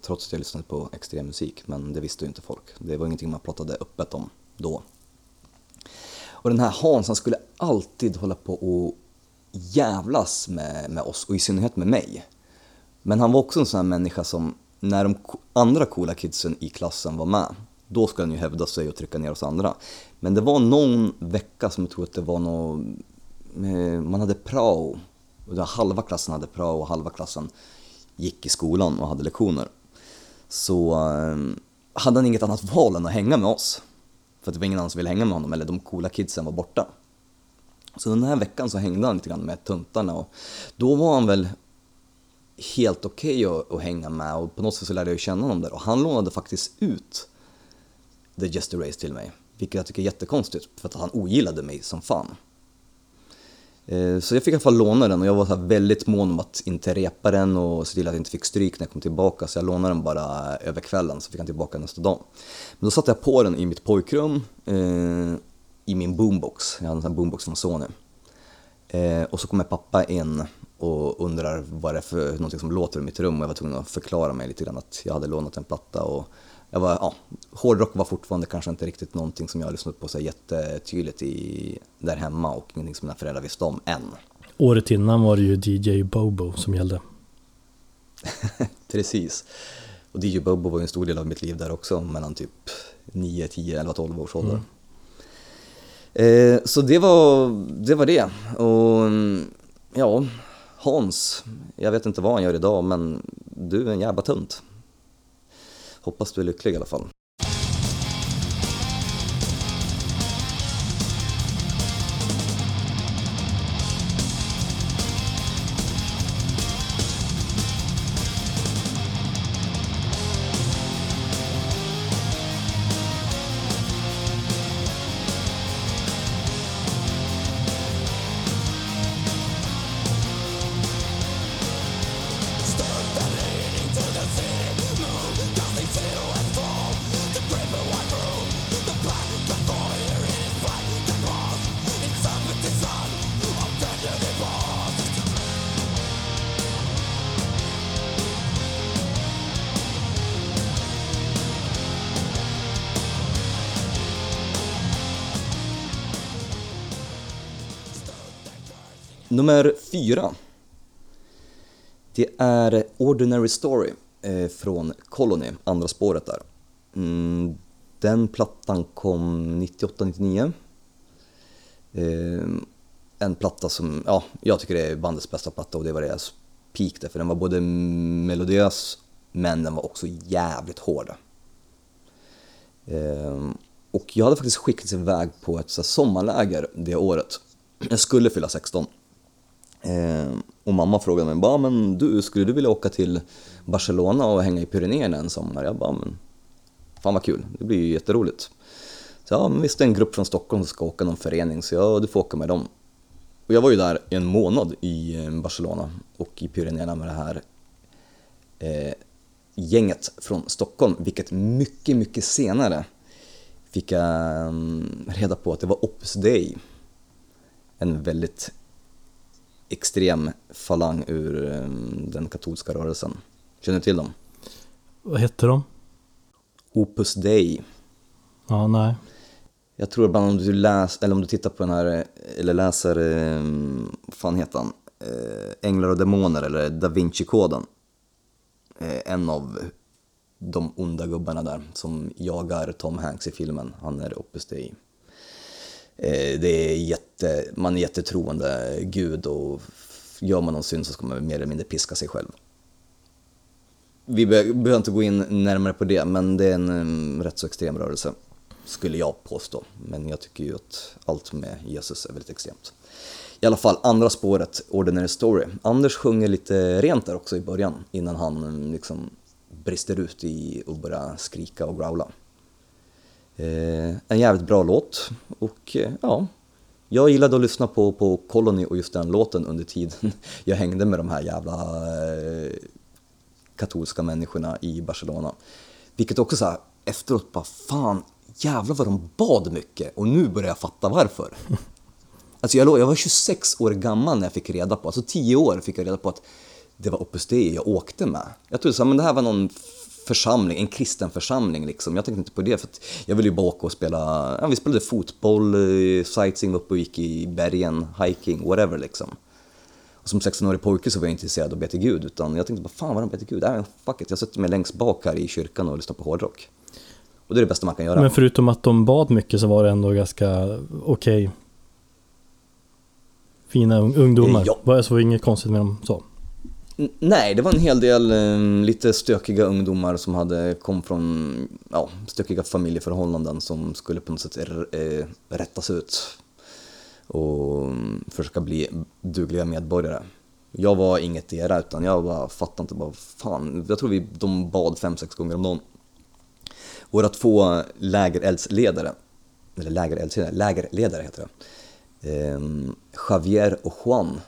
trots att jag lyssnade på extrem musik, men det visste ju inte folk. Det var ingenting man pratade öppet om då. Och den här Hans, han skulle alltid hålla på och jävlas med, med oss och i synnerhet med mig. Men han var också en sån här människa som, när de andra coola kidsen i klassen var med, då skulle han ju hävda sig och trycka ner oss andra. Men det var någon vecka som jag tror att det var någon, eh, man hade prao, och halva klassen hade prao och halva klassen gick i skolan och hade lektioner. Så ehm, hade han inget annat val än att hänga med oss. För att det var ingen annan som ville hänga med honom, eller de coola kidsen var borta. Så den här veckan så hängde han lite grann med tuntarna och då var han väl helt okej att, att hänga med och på något sätt så lärde jag ju känna honom där och han lånade faktiskt ut The Just Race till mig. Vilket jag tycker är jättekonstigt för att han ogillade mig som fan. Eh, så jag fick i alla fall låna den och jag var så här väldigt mån om att inte repa den och se till att jag inte fick stryk när jag kom tillbaka så jag lånade den bara eh, över kvällen så fick han tillbaka nästa dag. Men då satte jag på den i mitt pojkrum eh, i min boombox, jag hade en sån här boombox från Sony. Eh, och så kommer pappa in och undrar vad det är för någonting som låter i mitt rum och jag var tvungen att förklara mig lite grann att jag hade lånat en platta och jag var, ja, hårdrock var fortfarande kanske inte riktigt någonting som jag lyssnat på så jättetydligt i, där hemma och ingenting som mina föräldrar visste om än. Året innan var det ju DJ Bobo som gällde. Precis. Och DJ Bobo var ju en stor del av mitt liv där också, mellan typ 9, 10, 11, 12 års ålder. Eh, så det var, det var det. Och ja, Hans, jag vet inte vad han gör idag, men du är en jävla tunt. Hoppas du är lycklig i alla fall. Nummer fyra. Det är Ordinary Story eh, från Colony, andra spåret där. Mm, den plattan kom 98-99. Eh, en platta som, ja, jag tycker det är bandets bästa platta och det var deras peak där, för den var både melodiös men den var också jävligt hård. Ehm, och jag hade faktiskt skickats iväg på ett sommarläger det året. Jag skulle fylla 16. Eh, och mamma frågade mig bara, men du, skulle du vilja åka till Barcelona och hänga i Pyrenéerna en sommar? Jag bara, men fan vad kul, det blir ju jätteroligt. Så ja, men visst det är en grupp från Stockholm som ska åka någon förening, så ja, du får åka med dem. Och jag var ju där en månad i eh, Barcelona och i Pyrenéerna med det här eh, gänget från Stockholm, vilket mycket, mycket senare fick jag mm, reda på att det var Opus Dei. En väldigt extrem falang ur um, den katolska rörelsen. Känner du till dem? Vad hette de? Opus Dei. Ja, nej. Jag tror ibland om du läser, eller om du tittar på den här, eller läser, eh, vad fan heter han? Eh, Änglar och Demoner eller Da Vinci-koden. Eh, en av de onda gubbarna där som jagar Tom Hanks i filmen, han är Opus Dei. Eh, det är jätte, man är jättetroende gud och gör man någon synd så ska man mer eller mindre piska sig själv. Vi behöver inte gå in närmare på det, men det är en mm, rätt så extrem rörelse, skulle jag påstå. Men jag tycker ju att allt med Jesus är väldigt extremt. I alla fall, andra spåret, Ordinary Story. Anders sjunger lite rent där också i början, innan han mm, liksom brister ut i att börja skrika och growla. Eh, en jävligt bra låt och eh, ja, jag gillade att lyssna på, på Colony och just den låten under tiden jag hängde med de här jävla eh, katolska människorna i Barcelona. Vilket också så här, efteråt bara fan, jävlar vad de bad mycket och nu börjar jag fatta varför. Alltså jag, jag var 26 år gammal när jag fick reda på, alltså 10 år fick jag reda på att det var Opus Dei jag åkte med. Jag trodde så här, men det här var någon församling, en kristen församling liksom. Jag tänkte inte på det för att jag ville ju bara åka och spela, ja, vi spelade fotboll, eh, sightseeing upp och gick i bergen, hiking, whatever liksom. Och som 16-årig pojke så var jag inte intresserad av att be till Gud utan jag tänkte bara fan vad de ber till Gud, äh, fuck it, jag sätter mig längst bak här i kyrkan och lyssnar på hårdrock. Och det är det bästa man kan göra. Men förutom att de bad mycket så var det ändå ganska okej. Okay. Fina ungdomar. Ja. Det var inget konstigt med dem så. Nej, det var en hel del eh, lite stökiga ungdomar som hade kom från ja, stökiga familjeförhållanden som skulle på något sätt eh, rättas ut och mm, försöka bli dugliga medborgare. Jag var inget era utan jag bara fattade inte bara fan, jag tror vi, de bad fem sex gånger om dagen. Våra två lägereldsledare, eller lägereldsledare, lägerledare heter det, eh, Javier och Juan,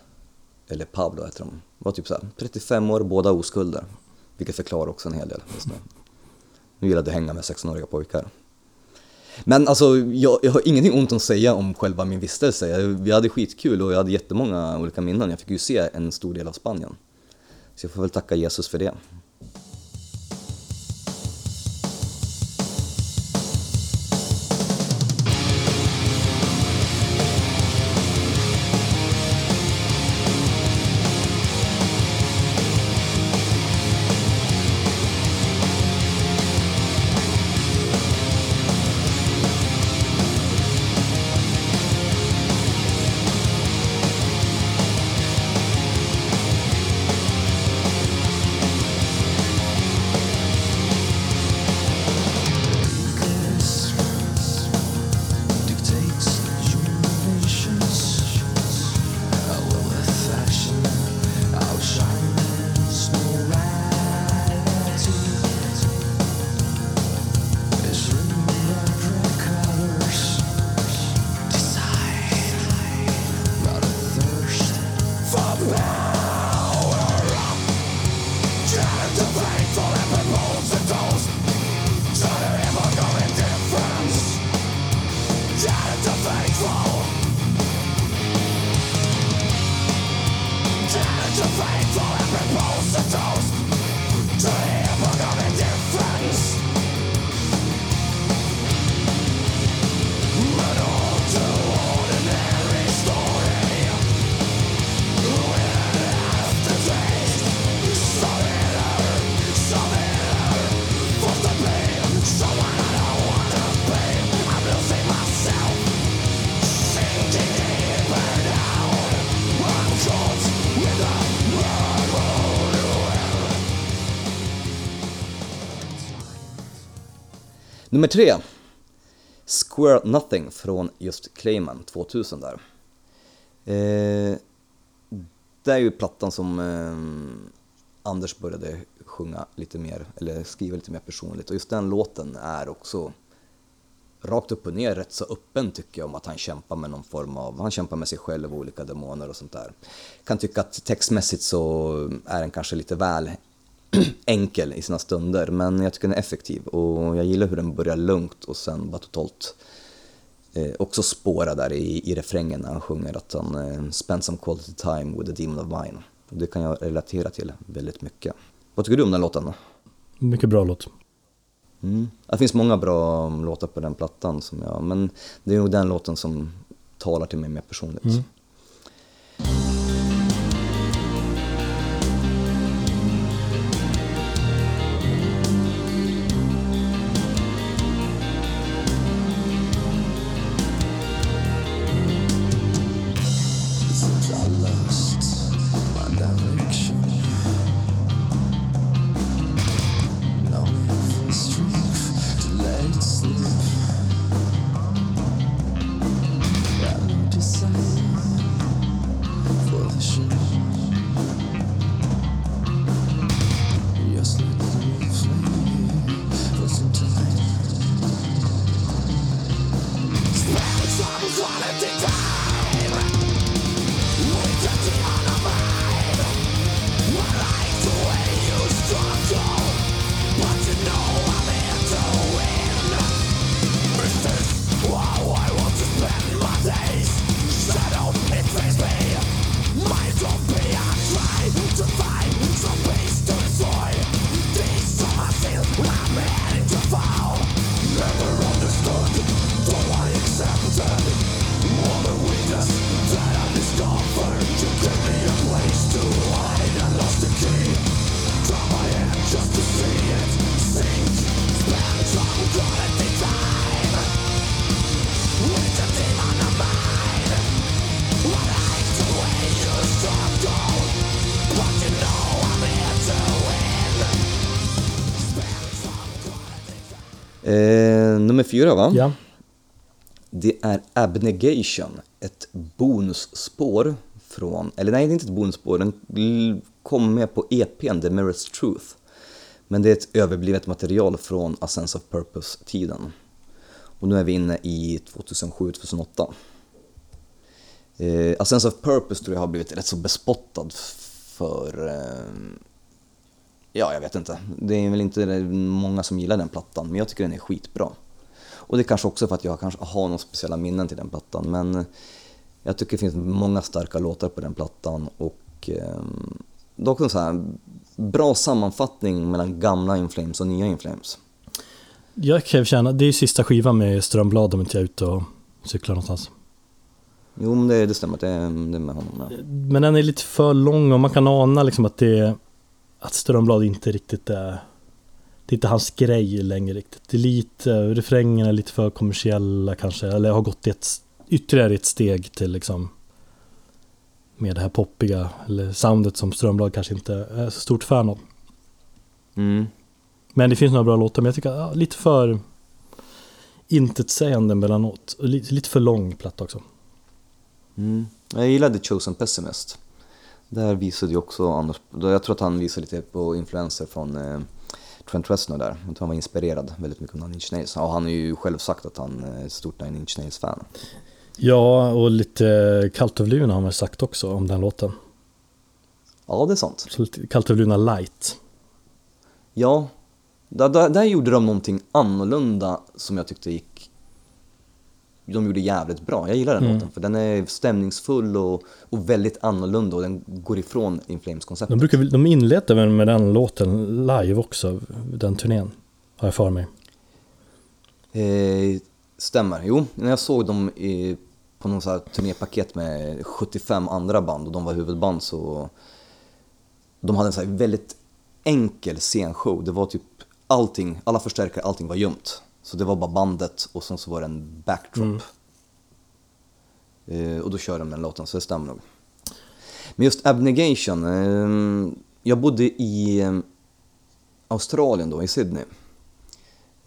eller Pablo heter de, var typ så här, 35 år, båda oskulder. Vilket förklarar också en hel del just nu. Nu gillade jag att hänga med 16-åriga pojkar. Men alltså, jag, jag, har ingenting ont att säga om själva min vistelse. Vi hade skitkul och jag hade jättemånga olika minnen. Jag fick ju se en stor del av Spanien. Så jag får väl tacka Jesus för det. Nummer tre. Square Nothing från just Clayman 2000 där. Eh, det är ju plattan som eh, Anders började sjunga lite mer, eller skriva lite mer personligt och just den låten är också rakt upp och ner rätt så öppen tycker jag om att han kämpar med någon form av, han kämpar med sig själv och olika demoner och sånt där. Kan tycka att textmässigt så är den kanske lite väl enkel i sina stunder men jag tycker den är effektiv och jag gillar hur den börjar lugnt och sen bara totalt eh, också spåra där i, i refrängen när han sjunger att han eh, spend some quality time with the demon of mine. Och det kan jag relatera till väldigt mycket. Vad tycker du om den låten? Mycket bra låt. Mm. Det finns många bra låtar på den plattan, som jag, men det är nog den låten som talar till mig mer personligt. Mm. Nummer fyra va? Ja. Det är Abnegation, ett bonusspår från, eller nej det är inte ett bonusspår, den kom med på EPn The Mirror's Truth. Men det är ett överblivet material från A Sense of Purpose-tiden. Och nu är vi inne i 2007-2008. Eh, A Sense of Purpose tror jag har blivit rätt så bespottad för eh, Ja, jag vet inte. Det är väl inte många som gillar den plattan, men jag tycker den är skitbra. Och det är kanske också för att jag kanske har några speciella minnen till den plattan, men jag tycker det finns många starka låtar på den plattan och eh, det är också en så här bra sammanfattning mellan gamla Inflames och nya Inflames. Jag kan känna, det är ju sista skivan med Strömblad om inte jag är ute och cyklar någonstans. Jo, men det, det stämmer, det, det är med honom. Ja. Men den är lite för lång och man kan ana liksom att det att Strömblad inte riktigt är det är inte hans grej längre riktigt. Det är lite, refrängerna är lite för kommersiella kanske, eller har gått ett, ytterligare ett steg till liksom med det här poppiga, eller soundet som Strömblad kanske inte är så stort fan av. Mm. Men det finns några bra låtar, men jag tycker ja, lite för intetsägande mellanåt. Lite, lite för lång platta också. Mm. Jag gillade Chosen Pessimist. Där visade ju också Anders, jag tror att han visade lite på influenser från eh, Trent Reznor där. Jag tror han var inspirerad väldigt mycket av Nine Inch Nails. Och han har ju själv sagt att han är ett stort Nine Inch Nails-fan. Ja, och lite Cult of Luna har man sagt också om den låten. Ja, det är sant. Så lite Cult of Luna light. Ja, där, där, där gjorde de någonting annorlunda som jag tyckte gick de gjorde jävligt bra. Jag gillar den mm. låten för den är stämningsfull och, och väldigt annorlunda och den går ifrån In Flames-konceptet. De, brukar, de inleder även med den låten live också, den turnén, har jag för mig. Eh, stämmer, jo. När jag såg dem i, på någon sån här turnépaket med 75 andra band och de var huvudband så de hade en här väldigt enkel scenshow. Det var typ allting, alla förstärkare, allting var gömt. Så det var bara bandet och sen så var det en backdrop. Mm. Eh, och då körde de den låten, så det stämmer nog. Men just Abnegation, eh, jag bodde i eh, Australien då, i Sydney.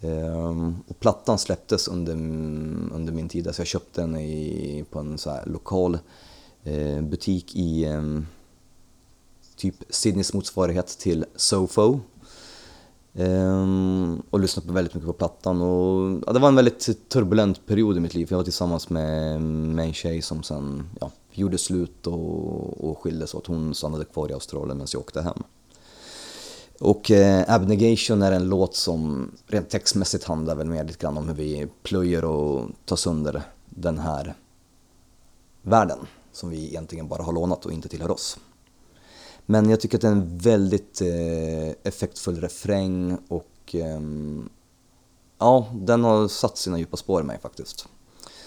Ehm, och plattan släpptes under, under min tid, alltså jag köpte den i, på en så lokal eh, butik i eh, typ Sydneys motsvarighet till Sofo. Ehm, och lyssnade på väldigt mycket på plattan och ja, det var en väldigt turbulent period i mitt liv. Jag var tillsammans med, med en tjej som sen ja, gjorde slut och, och skildes åt. Hon stannade kvar i Australien medan jag åkte hem. Och eh, Abnegation är en låt som rent textmässigt handlar väl mer lite grann om hur vi plöjer och tar sönder den här världen som vi egentligen bara har lånat och inte tillhör oss. Men jag tycker att det är en väldigt eh, effektfull refräng och eh, ja, den har satt sina djupa spår i mig faktiskt.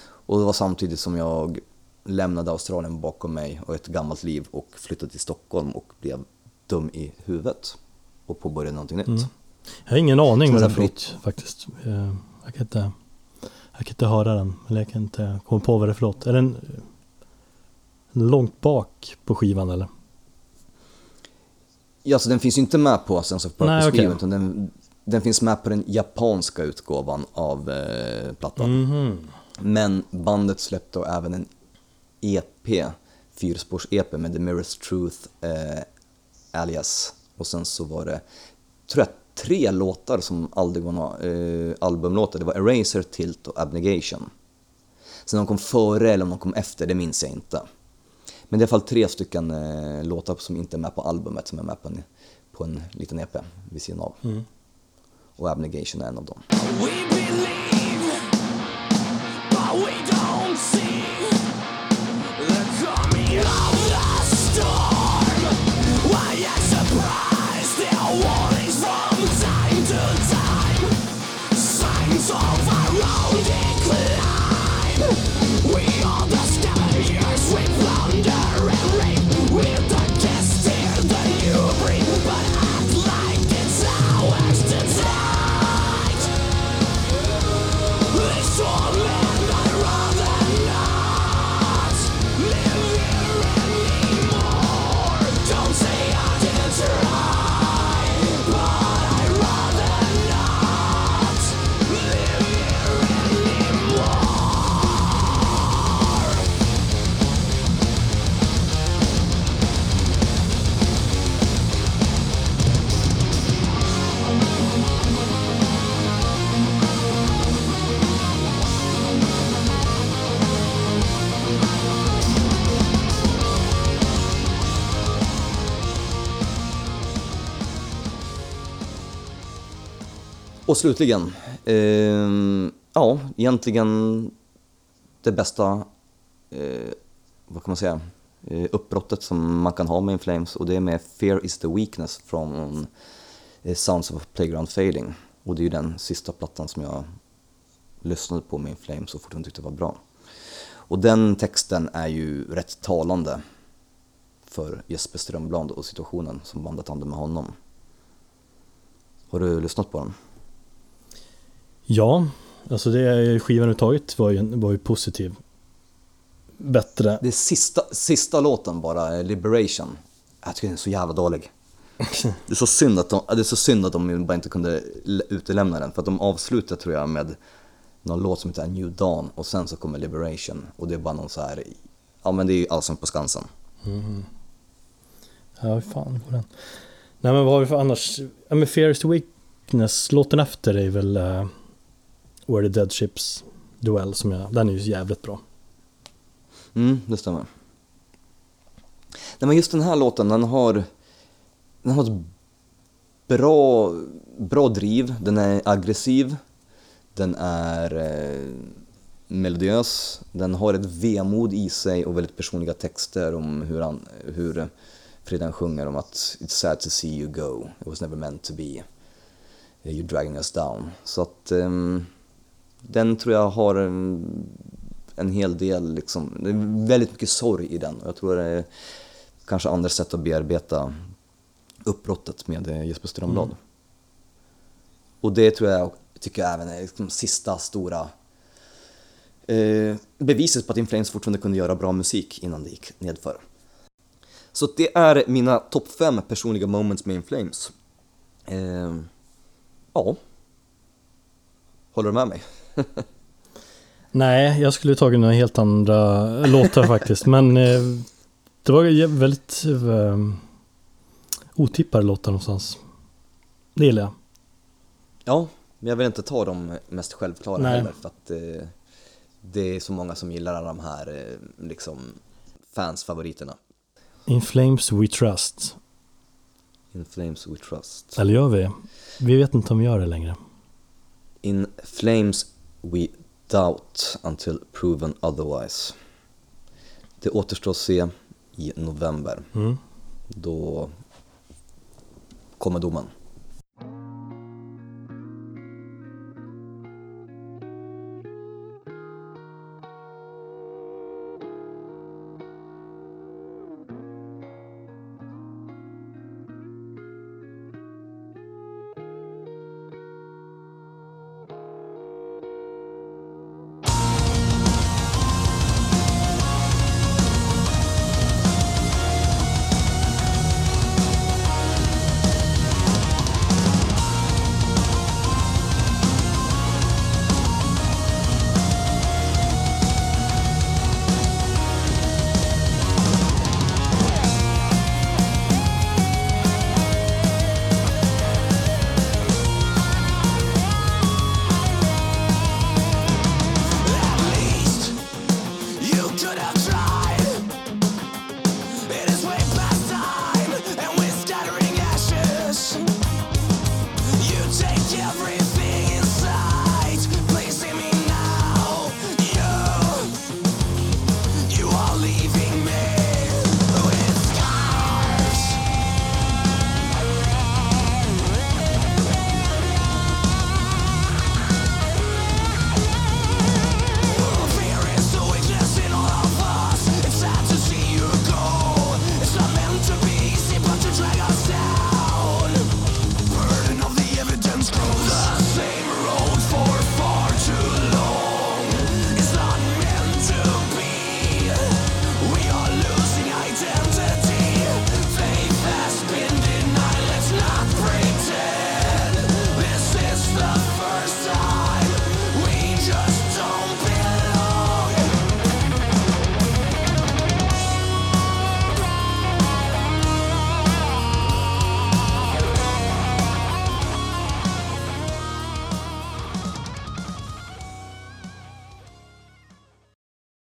Och det var samtidigt som jag lämnade Australien bakom mig och ett gammalt liv och flyttade till Stockholm och blev dum i huvudet och påbörjade någonting nytt. Mm. Jag har ingen aning vad det är faktiskt. Jag kan, inte, jag kan inte höra den, eller jag kan inte komma på vad det är för låt. Är den långt bak på skivan eller? Ja, så den finns ju inte med på Sense of Purpose-skivan, utan den, den, finns med på den japanska utgåvan av eh, plattan. Mm -hmm. Men bandet släppte även en EP, fyrspårs-EP med The Mirror's Truth eh, alias. Och sen så var det, tror jag, tre låtar som aldrig var några eh, albumlåtar. Det var Eraser, Tilt och Abnegation. Sen om de kom före eller om de kom efter, det minns jag inte. Men det är i alla fall tre stycken eh, låtar som inte är med på albumet som är med på en, på en liten EP vid sidan av. Mm. Och Abnegation är en av dem. Och slutligen, eh, ja, egentligen det bästa, eh, vad kan man säga, eh, uppbrottet som man kan ha med In Flames och det är med Fear is the weakness från eh, Sounds of a Playground Failing. Och det är ju den sista plattan som jag lyssnade på med In Flames och fortfarande tyckte var bra. Och den texten är ju rätt talande för Jesper Strömblad och situationen som bandet hade med honom. Har du lyssnat på den? Ja, alltså det skivan överhuvudtaget var ju, var ju positiv. Bättre. Det sista, sista låten bara, Liberation. Jag tycker den är så jävla dålig. Det är så synd att de, det är så synd att de bara inte kunde utelämna den. För att de avslutar tror jag med någon låt som heter New Dawn och sen så kommer Liberation. Och det är bara någon så här, ja men det är ju Allsång på Skansen. Mm. Ja, fan på den. Nej men vad har vi för annars? Ja men Fear is the Weakness, låten efter är väl uh, Where the Dead Ships Duell som jag, den är ju jävligt bra. Mm, det stämmer. Nej men just den här låten, den har, den har ett bra, bra driv, den är aggressiv, den är eh, melodiös, den har ett vemod i sig och väldigt personliga texter om hur, han, hur Friden sjunger om att It's sad to see you go, it was never meant to be, you're dragging us down. Så att Eh, den tror jag har en, en hel del, liksom, det är väldigt mycket sorg i den. Jag tror det är kanske andra sätt att bearbeta uppbrottet med Jesper Strömblad. Mm. Och det tror jag, tycker jag även är liksom sista stora eh, beviset på att Inflames fortfarande kunde göra bra musik innan det gick nedför. Så det är mina topp fem personliga moments med Inflames. Eh, ja, Håller du med mig? Nej, jag skulle tagit några helt andra låtar faktiskt. Men eh, det var väldigt eh, otippade låtar någonstans. Det gillar jag. Ja, men jag vill inte ta de mest självklara Nej. heller för att eh, det är så många som gillar alla de här eh, liksom fansfavoriterna. In Flames We Trust. In Flames We Trust. Eller gör vi? Vi vet inte om vi gör det längre. In Flames We Doubt Until Proven Otherwise. Det återstår att se i november. Mm. Då kommer domen.